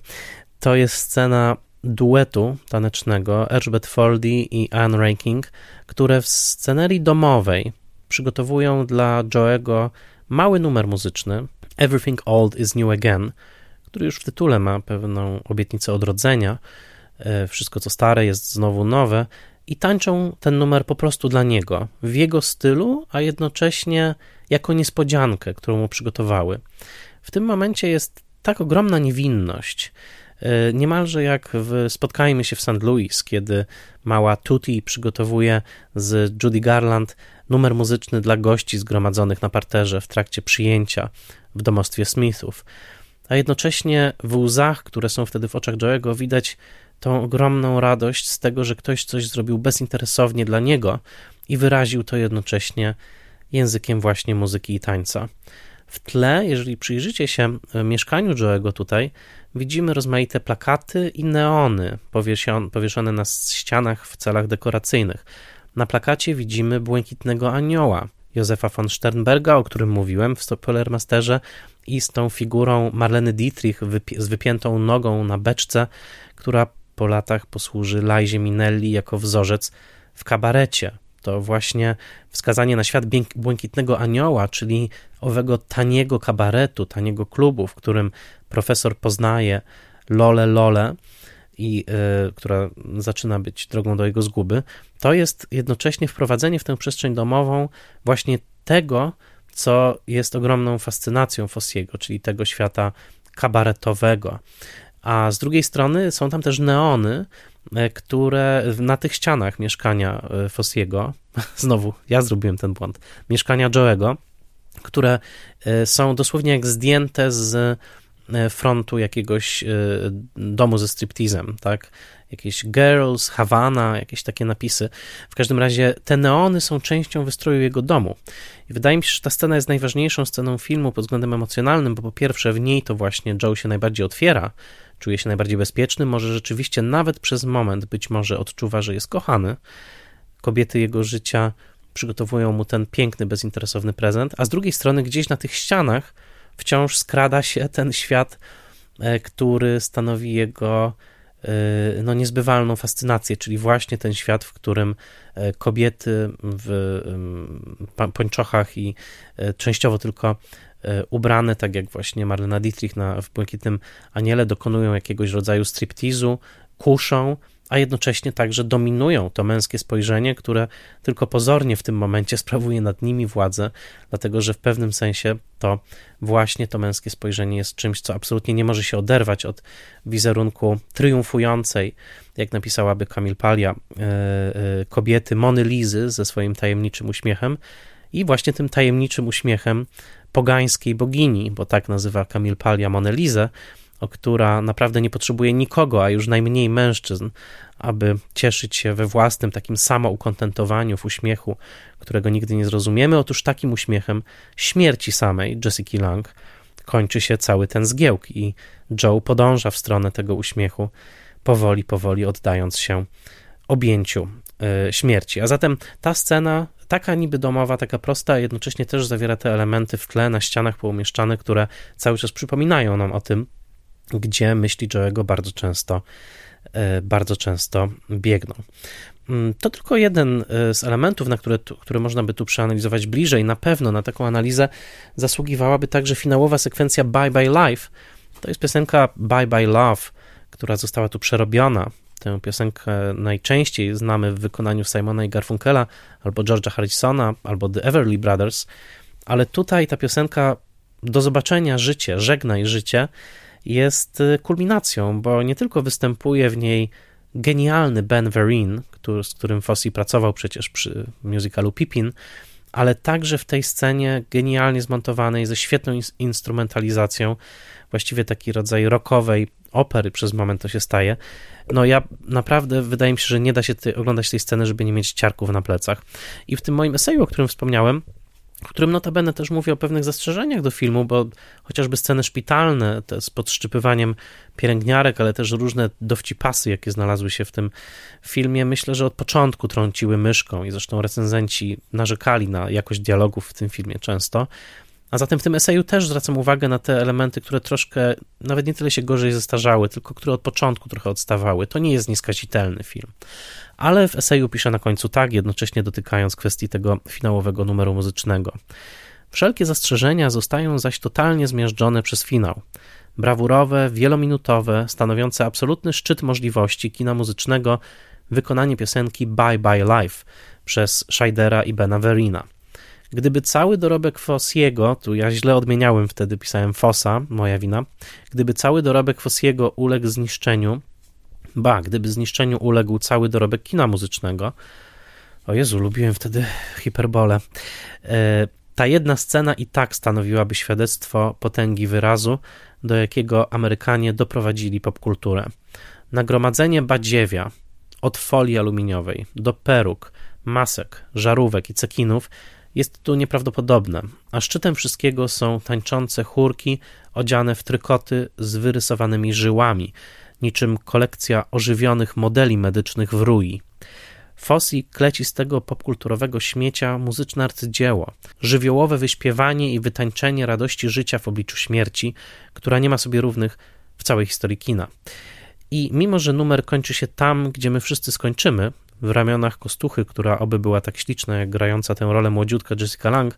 To jest scena duetu tanecznego Elizabeth Foldy i Anne Ranking, które w scenerii domowej przygotowują dla Joe'ego mały numer muzyczny Everything Old is New Again, który już w tytule ma pewną obietnicę odrodzenia. E, wszystko co stare jest znowu nowe i tańczą ten numer po prostu dla niego, w jego stylu, a jednocześnie jako niespodziankę, którą mu przygotowały. W tym momencie jest tak ogromna niewinność, e, niemalże jak w Spotkajmy się w St. Louis, kiedy mała Tutti przygotowuje z Judy Garland numer muzyczny dla gości zgromadzonych na parterze w trakcie przyjęcia w domostwie Smithów. A jednocześnie w łzach, które są wtedy w oczach Joe'ego, widać tą ogromną radość z tego, że ktoś coś zrobił bezinteresownie dla niego i wyraził to jednocześnie językiem właśnie muzyki i tańca. W tle, jeżeli przyjrzycie się e, mieszkaniu Joe'ego tutaj, widzimy rozmaite plakaty i neony powieszone na ścianach w celach dekoracyjnych. Na plakacie widzimy błękitnego anioła Józefa von Sternberga, o którym mówiłem w Spoilermasterze i z tą figurą Marleny Dietrich z wypiętą nogą na beczce, która po latach posłuży Lajzie Minelli jako wzorzec w kabarecie. To właśnie wskazanie na świat błękitnego anioła, czyli owego taniego kabaretu, taniego klubu, w którym profesor poznaje Lole Lole, i y, która zaczyna być drogą do jego zguby, to jest jednocześnie wprowadzenie w tę przestrzeń domową właśnie tego, co jest ogromną fascynacją Fossiego, czyli tego świata kabaretowego. A z drugiej strony są tam też neony, e, które na tych ścianach mieszkania e, Fossiego, <laughs> znowu ja zrobiłem ten błąd, mieszkania Joe'ego, które są dosłownie jak zdjęte z frontu jakiegoś e, domu ze striptizem, tak? Jakieś girls, Havana, jakieś takie napisy. W każdym razie te neony są częścią wystroju jego domu. I wydaje mi się, że ta scena jest najważniejszą sceną filmu pod względem emocjonalnym, bo po pierwsze w niej to właśnie Joe się najbardziej otwiera, czuje się najbardziej bezpieczny, może rzeczywiście nawet przez moment być może odczuwa, że jest kochany. Kobiety jego życia przygotowują mu ten piękny, bezinteresowny prezent, a z drugiej strony gdzieś na tych ścianach wciąż skrada się ten świat, e, który stanowi jego e, no, niezbywalną fascynację, czyli właśnie ten świat, w którym e, kobiety w pończochach i częściowo tylko ubrane, tak jak właśnie Marlena Dietrich na, w Błękitnym Aniele, dokonują jakiegoś rodzaju striptizu, kuszą, a jednocześnie także dominują to męskie spojrzenie, które tylko pozornie w tym momencie sprawuje nad nimi władzę, dlatego że w pewnym sensie to właśnie to męskie spojrzenie jest czymś, co absolutnie nie może się oderwać od wizerunku triumfującej, jak napisałaby Kamil Palia, e, e, kobiety Mony Lizy ze swoim tajemniczym uśmiechem i właśnie tym tajemniczym uśmiechem pogańskiej bogini, bo tak nazywa Kamil Palia Monelizę, która naprawdę nie potrzebuje nikogo, a już najmniej mężczyzn, aby cieszyć się we własnym takim samoukontentowaniu, w uśmiechu, którego nigdy nie zrozumiemy. Otóż takim uśmiechem śmierci samej Jessica Lang kończy się cały ten zgiełk i Joe podąża w stronę tego uśmiechu, powoli, powoli oddając się objęciu y, śmierci. A zatem ta scena, taka niby domowa, taka prosta, jednocześnie też zawiera te elementy w tle, na ścianach poumieszczane, które cały czas przypominają nam o tym, gdzie myśli Joe'ego bardzo często, e, bardzo często biegną. Mm, to tylko jeden e, z elementów, na które, które można by tu przeanalizować bliżej. Na pewno na taką analizę zasługiwałaby także finałowa sekwencja Bye Bye Life. To jest piosenka Bye Bye Love, która została tu przerobiona. Tę piosenkę najczęściej znamy w wykonaniu Simona i Garfunkela, albo George'a Harrisona, albo The Everly Brothers, ale tutaj ta piosenka do zobaczenia życie, żegnaj życie, jest y, kulminacją, bo nie tylko występuje w niej genialny Ben Vereen, który, z którym Fossey pracował przecież przy musicalu Pippin, ale także w tej scenie genialnie zmontowanej, ze świetną instrumentalizacją, właściwie taki rodzaj rockowej opery przez moment to się staje. No ja naprawdę, wydaje mi się, że nie da się oglądać tej sceny, żeby nie mieć ciarków na plecach. I w tym moim eseju, o którym wspomniałem, w którym notabene też mówię o pewnych zastrzeżeniach do filmu, bo chociażby sceny szpitalne, te z podszczypywaniem pielęgniarek, ale też różne dowcipasy, jakie znalazły się w tym filmie, myślę, że od początku trąciły myszką i zresztą recenzenci narzekali na jakość dialogów w tym filmie często. A zatem w tym eseju też zwracam uwagę na te elementy, które troszkę nawet nie tyle się gorzej zestarzały, tylko które od początku trochę odstawały. To nie jest nieskazitelny film. Ale w eseju piszę na końcu tak, jednocześnie dotykając kwestii tego finałowego numeru muzycznego. Wszelkie zastrzeżenia zostają zaś totalnie zmiażdżone przez finał. Brawurowe, wielominutowe, stanowiące absolutny szczyt możliwości kina muzycznego wykonanie piosenki Bye Bye Life przez Scheidera i Bena Verina. Gdyby cały dorobek Fossiego, tu ja źle odmieniałem wtedy, pisałem Fossa, moja wina, gdyby cały dorobek Fossiego uległ zniszczeniu, ba, gdyby zniszczeniu uległ cały dorobek kina muzycznego, o Jezu, lubiłem wtedy hiperbolę, e, ta jedna scena i tak stanowiłaby świadectwo potęgi wyrazu, do jakiego Amerykanie doprowadzili popkulturę. Nagromadzenie badziewia od folii aluminiowej do peruk, masek, żarówek i cekinów jest tu nieprawdopodobne, a szczytem wszystkiego są tańczące chórki odziane w trykoty z wyrysowanymi żyłami, niczym kolekcja ożywionych modeli medycznych w rui. Fossi kleci z tego popkulturowego śmiecia muzyczne arcydzieło, żywiołowe wyśpiewanie i wytańczenie radości życia w obliczu śmierci, która nie ma sobie równych w całej historii kina. I mimo, że numer kończy się tam, gdzie my wszyscy skończymy, w ramionach kostuchy, która oby była tak śliczna, jak grająca tę rolę młodziutka Jessica Lang,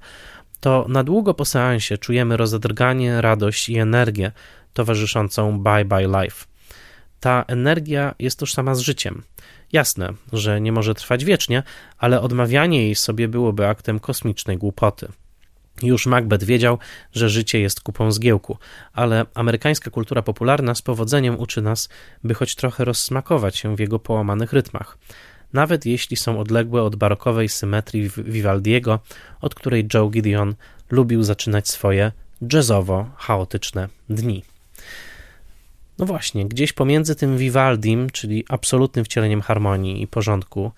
to na długo po seansie czujemy rozedrganie, radość i energię towarzyszącą Bye Bye Life. Ta energia jest tożsama z życiem. Jasne, że nie może trwać wiecznie, ale odmawianie jej sobie byłoby aktem kosmicznej głupoty. Już Macbeth wiedział, że życie jest kupą zgiełku, ale amerykańska kultura popularna z powodzeniem uczy nas, by choć trochę rozsmakować się w jego połamanych rytmach nawet jeśli są odległe od barokowej symetrii Vivaldiego, od której Joe Gideon lubił zaczynać swoje jazzowo-chaotyczne dni. No właśnie, gdzieś pomiędzy tym Vivaldim, czyli absolutnym wcieleniem harmonii i porządku,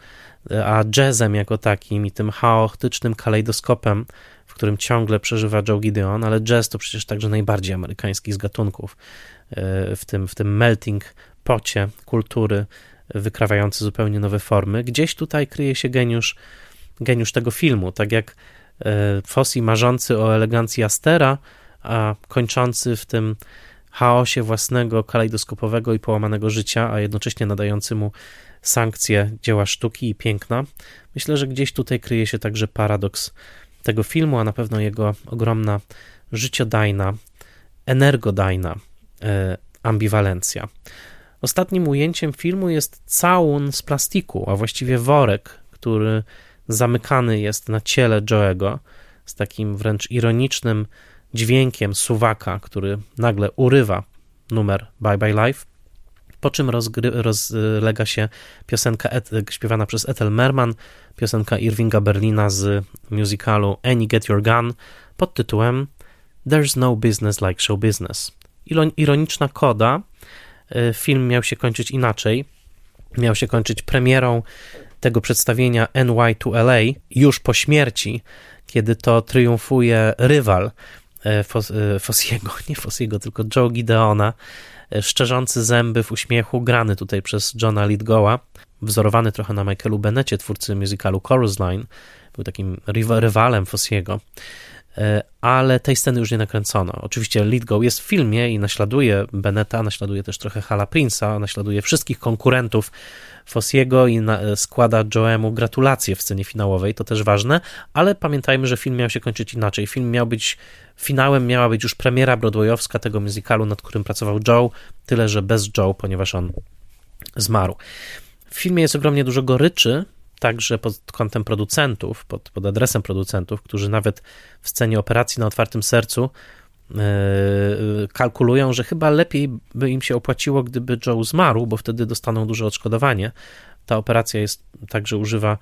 a jazzem jako takim i tym chaotycznym kalejdoskopem, w którym ciągle przeżywa Joe Gideon, ale jazz to przecież także najbardziej amerykański z gatunków, e, w tym, w tym melting pocie kultury wykrawający zupełnie nowe formy. Gdzieś tutaj kryje się geniusz, geniusz tego filmu, tak jak e, Fossi marzący o elegancji Astera, a kończący w tym chaosie własnego kalejdoskopowego i połamanego życia, a jednocześnie nadający mu sankcje dzieła sztuki i piękna. Myślę, że gdzieś tutaj kryje się także paradoks tego filmu, a na pewno jego ogromna życiodajna, energodajna e, ambiwalencja. Ostatnim ujęciem filmu jest całun z plastiku, a właściwie worek, który zamykany jest na ciele Joego z takim wręcz ironicznym dźwiękiem suwaka, który nagle urywa numer Bye Bye Life, po czym rozgry, rozlega się piosenka et, śpiewana przez Ethel Merman, piosenka Irvinga Berlina z musicalu Any Get Your Gun pod tytułem There's No Business Like Show Business. Ironiczna koda, E, film miał się kończyć inaczej. Miał się kończyć premierą tego przedstawienia NY to LA już po śmierci, kiedy to triumfuje rywal e, e, Fossiego, <laughs> nie Fossiego, tylko Joe Gideona, szczerzący zęby w uśmiechu, grany tutaj przez Johna Lithgowa, wzorowany trochę na Michaelu Bennecie, twórcy musicalu Chorus Line, był takim rywalem Fossiego. E, ale tej sceny już nie nakręcono. Oczywiście Lithgow jest w filmie i naśladuje Beneta, naśladuje też trochę Hala Prince'a, naśladuje wszystkich konkurentów Fossiego i na, e, składa Joemu gratulacje w scenie finałowej, to też ważne, ale pamiętajmy, że film miał się kończyć inaczej. Film miał być, finałem miała być już premiera broadwayowska tego musicalu, nad którym pracował Joe, tyle że bez Joe, ponieważ on zmarł. W filmie jest ogromnie dużo goryczy, także pod kątem producentów, pod, pod adresem producentów, którzy nawet w scenie operacji na otwartym sercu yy, kalkulują, że chyba lepiej by im się opłaciło, gdyby Joe zmarł, bo wtedy dostaną duże odszkodowanie. Ta operacja jest także używa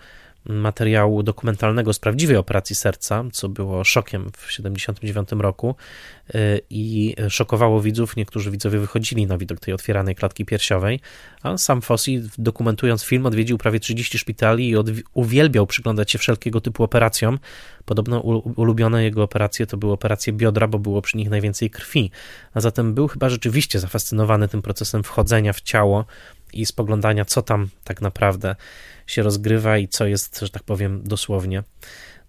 materiału dokumentalnego z prawdziwej operacji serca, co było szokiem w 1979 roku y, i szokowało widzów. Niektórzy widzowie wychodzili na widok tej otwieranej klatki piersiowej, a sam Fossi, dokumentując film, odwiedził prawie 30 szpitali i uwielbiał przyglądać się wszelkiego typu operacjom. Podobno ulubione jego operacje to były operacje biodra, bo było przy nich najwięcej krwi, a zatem był chyba rzeczywiście zafascynowany tym procesem wchodzenia w ciało i spoglądania, co tam tak naprawdę się rozgrywa i co jest, że tak powiem, dosłownie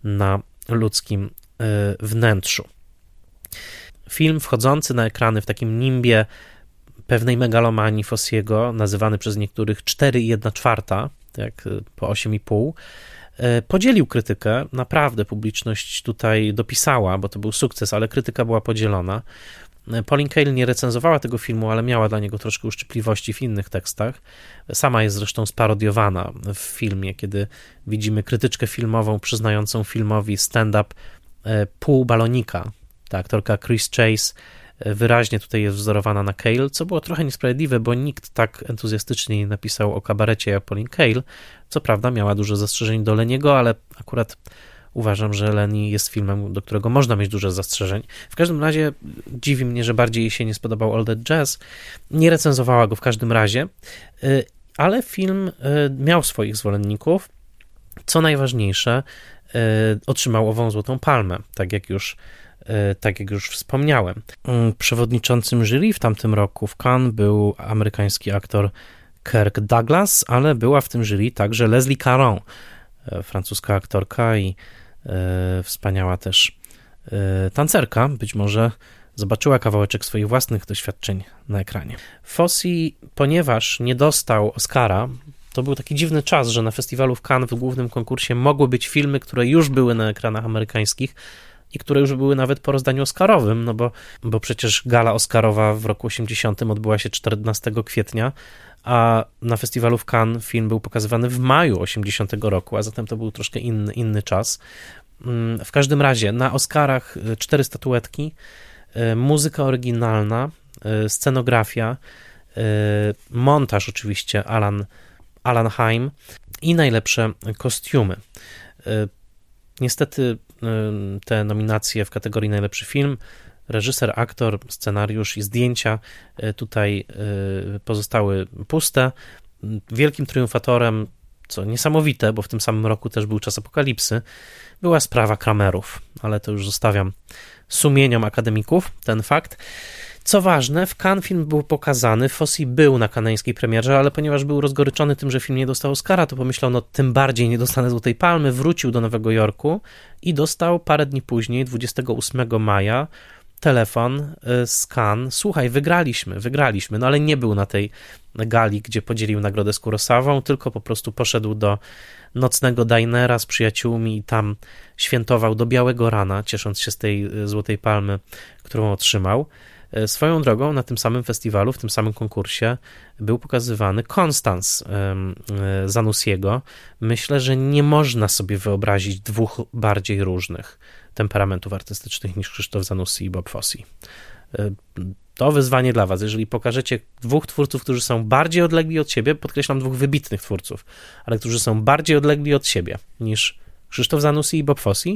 na ludzkim y, wnętrzu. Film wchodzący na ekrany w takim nimbie pewnej megalomanii Fossiego, nazywany przez niektórych 4,1 czwarta, jak y, po 8,5, y, podzielił krytykę. Naprawdę publiczność tutaj dopisała, bo to był sukces, ale krytyka była podzielona. Pauline Kael nie recenzowała tego filmu, ale miała dla niego troszkę uszczypliwości w innych tekstach. Sama jest zresztą sparodiowana w filmie, kiedy widzimy krytyczkę filmową przyznającą filmowi stand-up e, pół balonika. Ta aktorka Chris Chase e, wyraźnie tutaj jest wzorowana na Cale, co było trochę niesprawiedliwe, bo nikt tak entuzjastycznie nie napisał o kabarecie jak Pauline Kael. Co prawda miała dużo zastrzeżeń do Leniego, ale akurat uważam, że Lenny jest filmem, do którego można mieć dużo zastrzeżeń. W każdym razie dziwi mnie, że bardziej jej się nie spodobał All That Jazz. Nie recenzowała go w każdym razie, y, ale film y, miał swoich zwolenników. Co najważniejsze, y, otrzymał ową Złotą Palmę, tak jak już tak jak już wspomniałem. Mm, przewodniczącym jury w tamtym roku w Cannes był amerykański aktor Kirk Douglas, ale była w tym jury także Leslie Caron, francuska aktorka i wspaniała też e, tancerka, być może zobaczyła kawałeczek swoich własnych doświadczeń na ekranie. Fossi, ponieważ nie dostał Oscara, to był taki dziwny czas, że na festiwalu w Cannes w głównym konkursie mogły być filmy, które już były na ekranach amerykańskich i które już były nawet po rozdaniu Oscarowym, no bo, bo przecież gala Oscarowa w roku 80 odbyła się 14 kwietnia, a na festiwalu w Cannes film był pokazywany w maju 80 roku, a zatem to był troszkę inny, inny czas. Mm, w każdym razie na Oscarach y, cztery statuetki, y, muzyka oryginalna, y, scenografia, montaż oczywiście Alan, Alan Haim i najlepsze kostiumy. Niestety te nominacje w kategorii najlepszy film reżyser, aktor, scenariusz i zdjęcia e, tutaj e, pozostały puste. Wielkim triumfatorem, co niesamowite, bo w tym samym roku też był czas apokalipsy, była sprawa Kramerów, ale to już zostawiam sumieniom akademików ten fakt. Co ważne, w Cannes film był pokazany, Fossi był na kanańskiej premierze, ale ponieważ był rozgoryczony tym, że film nie dostał Oscara, to pomyślał, no tym bardziej nie dostanę Złotej Palmy, wrócił do Nowego Jorku i dostał parę dni później, 28 maja, telefon, y, skan, słuchaj, wygraliśmy, wygraliśmy, no ale nie był na tej gali, gdzie podzielił nagrodę z Kurosawą, tylko po prostu poszedł do nocnego dinera z przyjaciółmi i tam świętował do białego rana, ciesząc się z tej y, złotej palmy, którą otrzymał. Y, swoją drogą na tym samym festiwalu, w tym samym konkursie był pokazywany Konstans Zanussiego. Myślę, że nie można sobie wyobrazić dwóch bardziej różnych temperamentów artystycznych niż Krzysztof Zanussi i Bob Fosse. To wyzwanie dla Was. Jeżeli pokażecie dwóch twórców, którzy są bardziej odlegli od siebie, podkreślam dwóch wybitnych twórców, ale którzy są bardziej odlegli od siebie niż Krzysztof Zanussi i Bob Fosse,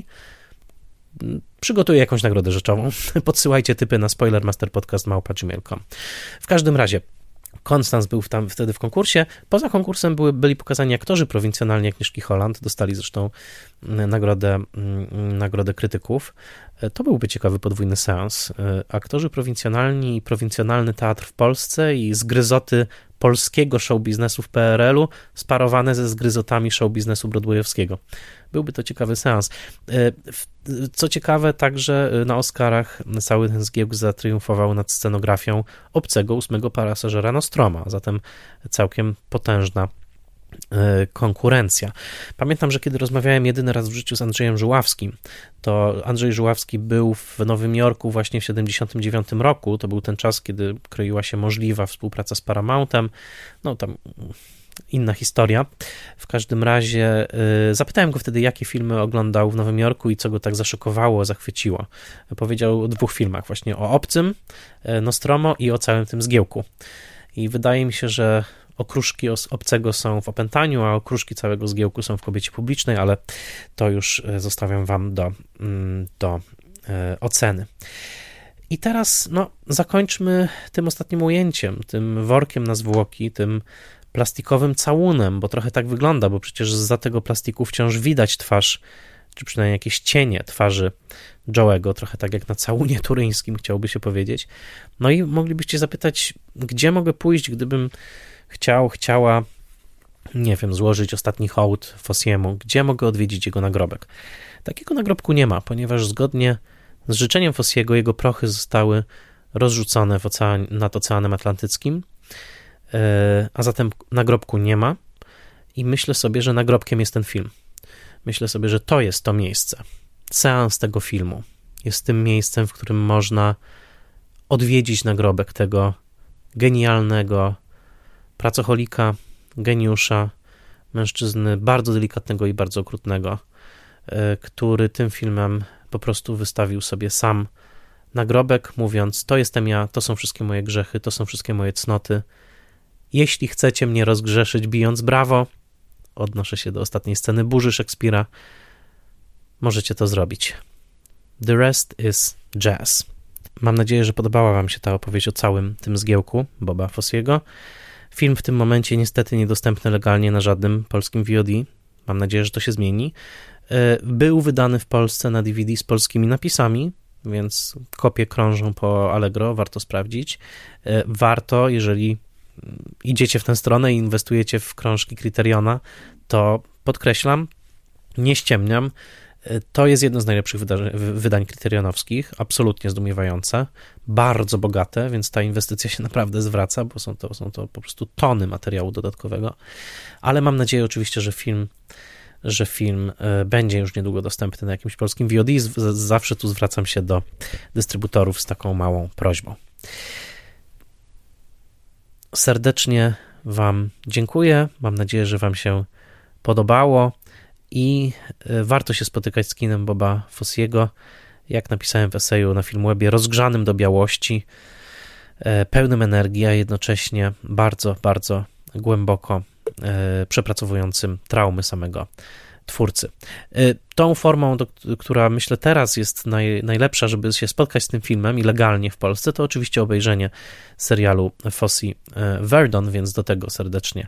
przygotuję jakąś nagrodę rzeczową. <laughs> Podsyłajcie typy na spoilermasterpodcast.gmail.com W każdym razie, Konstans był tam wtedy w konkursie. Poza konkursem były, byli pokazani aktorzy prowincjonalni Agnieszki Holland. Dostali zresztą nagrodę, nagrodę krytyków. E, to byłby ciekawy podwójny seans. E, aktorzy prowincjonalni i prowincjonalny teatr w Polsce i zgryzoty polskiego show biznesu w PRL-u sparowane ze zgryzotami show biznesu broadwayowskiego. Byłby to ciekawy seans. E, co ciekawe, także na Oscarach cały ten zgiełk zatriumfował nad scenografią obcego ósmego pasażera Nostroma, zatem całkiem potężna E, konkurencja. Pamiętam, że kiedy rozmawiałem jedyny raz w życiu z Andrzejem Żuławskim, to Andrzej Żuławski był w Nowym Jorku właśnie w 1979 roku. To był ten czas, kiedy kroiła się możliwa współpraca z Paramountem. No tam inna historia. W każdym razie yy, zapytałem go wtedy, jakie filmy oglądał w Nowym Jorku i co go tak zaszokowało, zachwyciło. Powiedział o dwóch filmach, właśnie o Obcym, Nostromo i o całym tym zgiełku. I wydaje mi się, że okruszki obcego są w opętaniu, a okruszki całego zgiełku są w kobiecie publicznej, ale to już e, zostawiam wam do, mm, do e, oceny. I teraz no, zakończmy tym ostatnim ujęciem, tym workiem na zwłoki, tym plastikowym całunem, bo trochę tak wygląda, bo przecież za tego plastiku wciąż widać twarz, czy przynajmniej jakieś cienie twarzy Joe'ego, trochę tak jak na całunie turyńskim, chciałby się powiedzieć. No i moglibyście zapytać, gdzie mogę pójść, gdybym chciał, chciała, nie wiem, złożyć ostatni hołd Fossiemu, gdzie mogę odwiedzić jego nagrobek. Takiego nagrobku nie ma, ponieważ zgodnie z życzeniem Fossiego jego prochy zostały rozrzucone w ocean, nad Oceanem Atlantyckim, e, a zatem nagrobku nie ma i myślę sobie, że nagrobkiem jest ten film. Myślę sobie, że to jest to miejsce. Seans tego filmu jest tym miejscem, w którym można odwiedzić nagrobek tego genialnego pracocholika, geniusza, mężczyzny bardzo delikatnego i bardzo okrutnego, e, który tym filmem po prostu wystawił sobie sam nagrobek, mówiąc: To jestem ja, to są wszystkie moje grzechy, to są wszystkie moje cnoty. Jeśli chcecie mnie rozgrzeszyć, bijąc brawo, odnoszę się do ostatniej sceny burzy Szekspira, możecie to zrobić. The rest is jazz. Mam nadzieję, że podobała Wam się ta opowieść o całym tym zgiełku Boba Fossiego. Film w tym momencie niestety niedostępny legalnie na żadnym polskim VOD. Mam nadzieję, że to się zmieni. E, był wydany w Polsce na DVD z polskimi napisami, więc kopie krążą po Allegro, warto sprawdzić. E, warto, jeżeli idziecie w tę stronę i inwestujecie w krążki Criteriona, to podkreślam, nie ściemniam, to jest jedno z najlepszych wydań kryterionowskich, absolutnie zdumiewające, bardzo bogate, więc ta inwestycja się <laughs> naprawdę zwraca, bo są to, są to po prostu tony materiału dodatkowego. Ale mam nadzieję oczywiście, że film, że film e, będzie już niedługo dostępny na jakimś polskim VOD. Zawsze tu zwracam się do dystrybutorów z taką małą prośbą. Serdecznie Wam dziękuję. Mam nadzieję, że Wam się podobało i e, warto się spotykać z kinem Boba Fossiego, jak napisałem w eseju na Filmwebie, rozgrzanym do białości, e, pełnym energii, a jednocześnie bardzo, bardzo głęboko e, przepracowującym traumy samego twórcy. Tą formą, do, która myślę teraz jest naj, najlepsza, żeby się spotkać z tym filmem i legalnie w Polsce, to oczywiście obejrzenie serialu Fossi Verdon, więc do tego serdecznie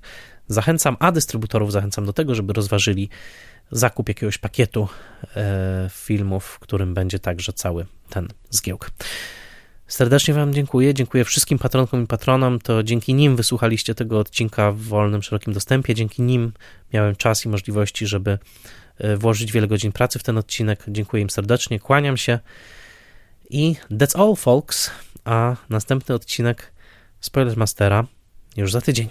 zachęcam, a dystrybutorów zachęcam do tego, żeby rozważyli zakup jakiegoś pakietu e, filmów, w którym będzie także cały ten zgiełk. Serdecznie Wam dziękuję. Dziękuję wszystkim patronkom i patronom. To dzięki nim wysłuchaliście tego odcinka w wolnym, szerokim dostępie. Dzięki nim miałem czas i możliwości, żeby e, włożyć wiele godzin pracy w ten odcinek. Dziękuję im serdecznie, kłaniam się. I that's all, folks. A następny odcinek Spoiler Mastera już za tydzień.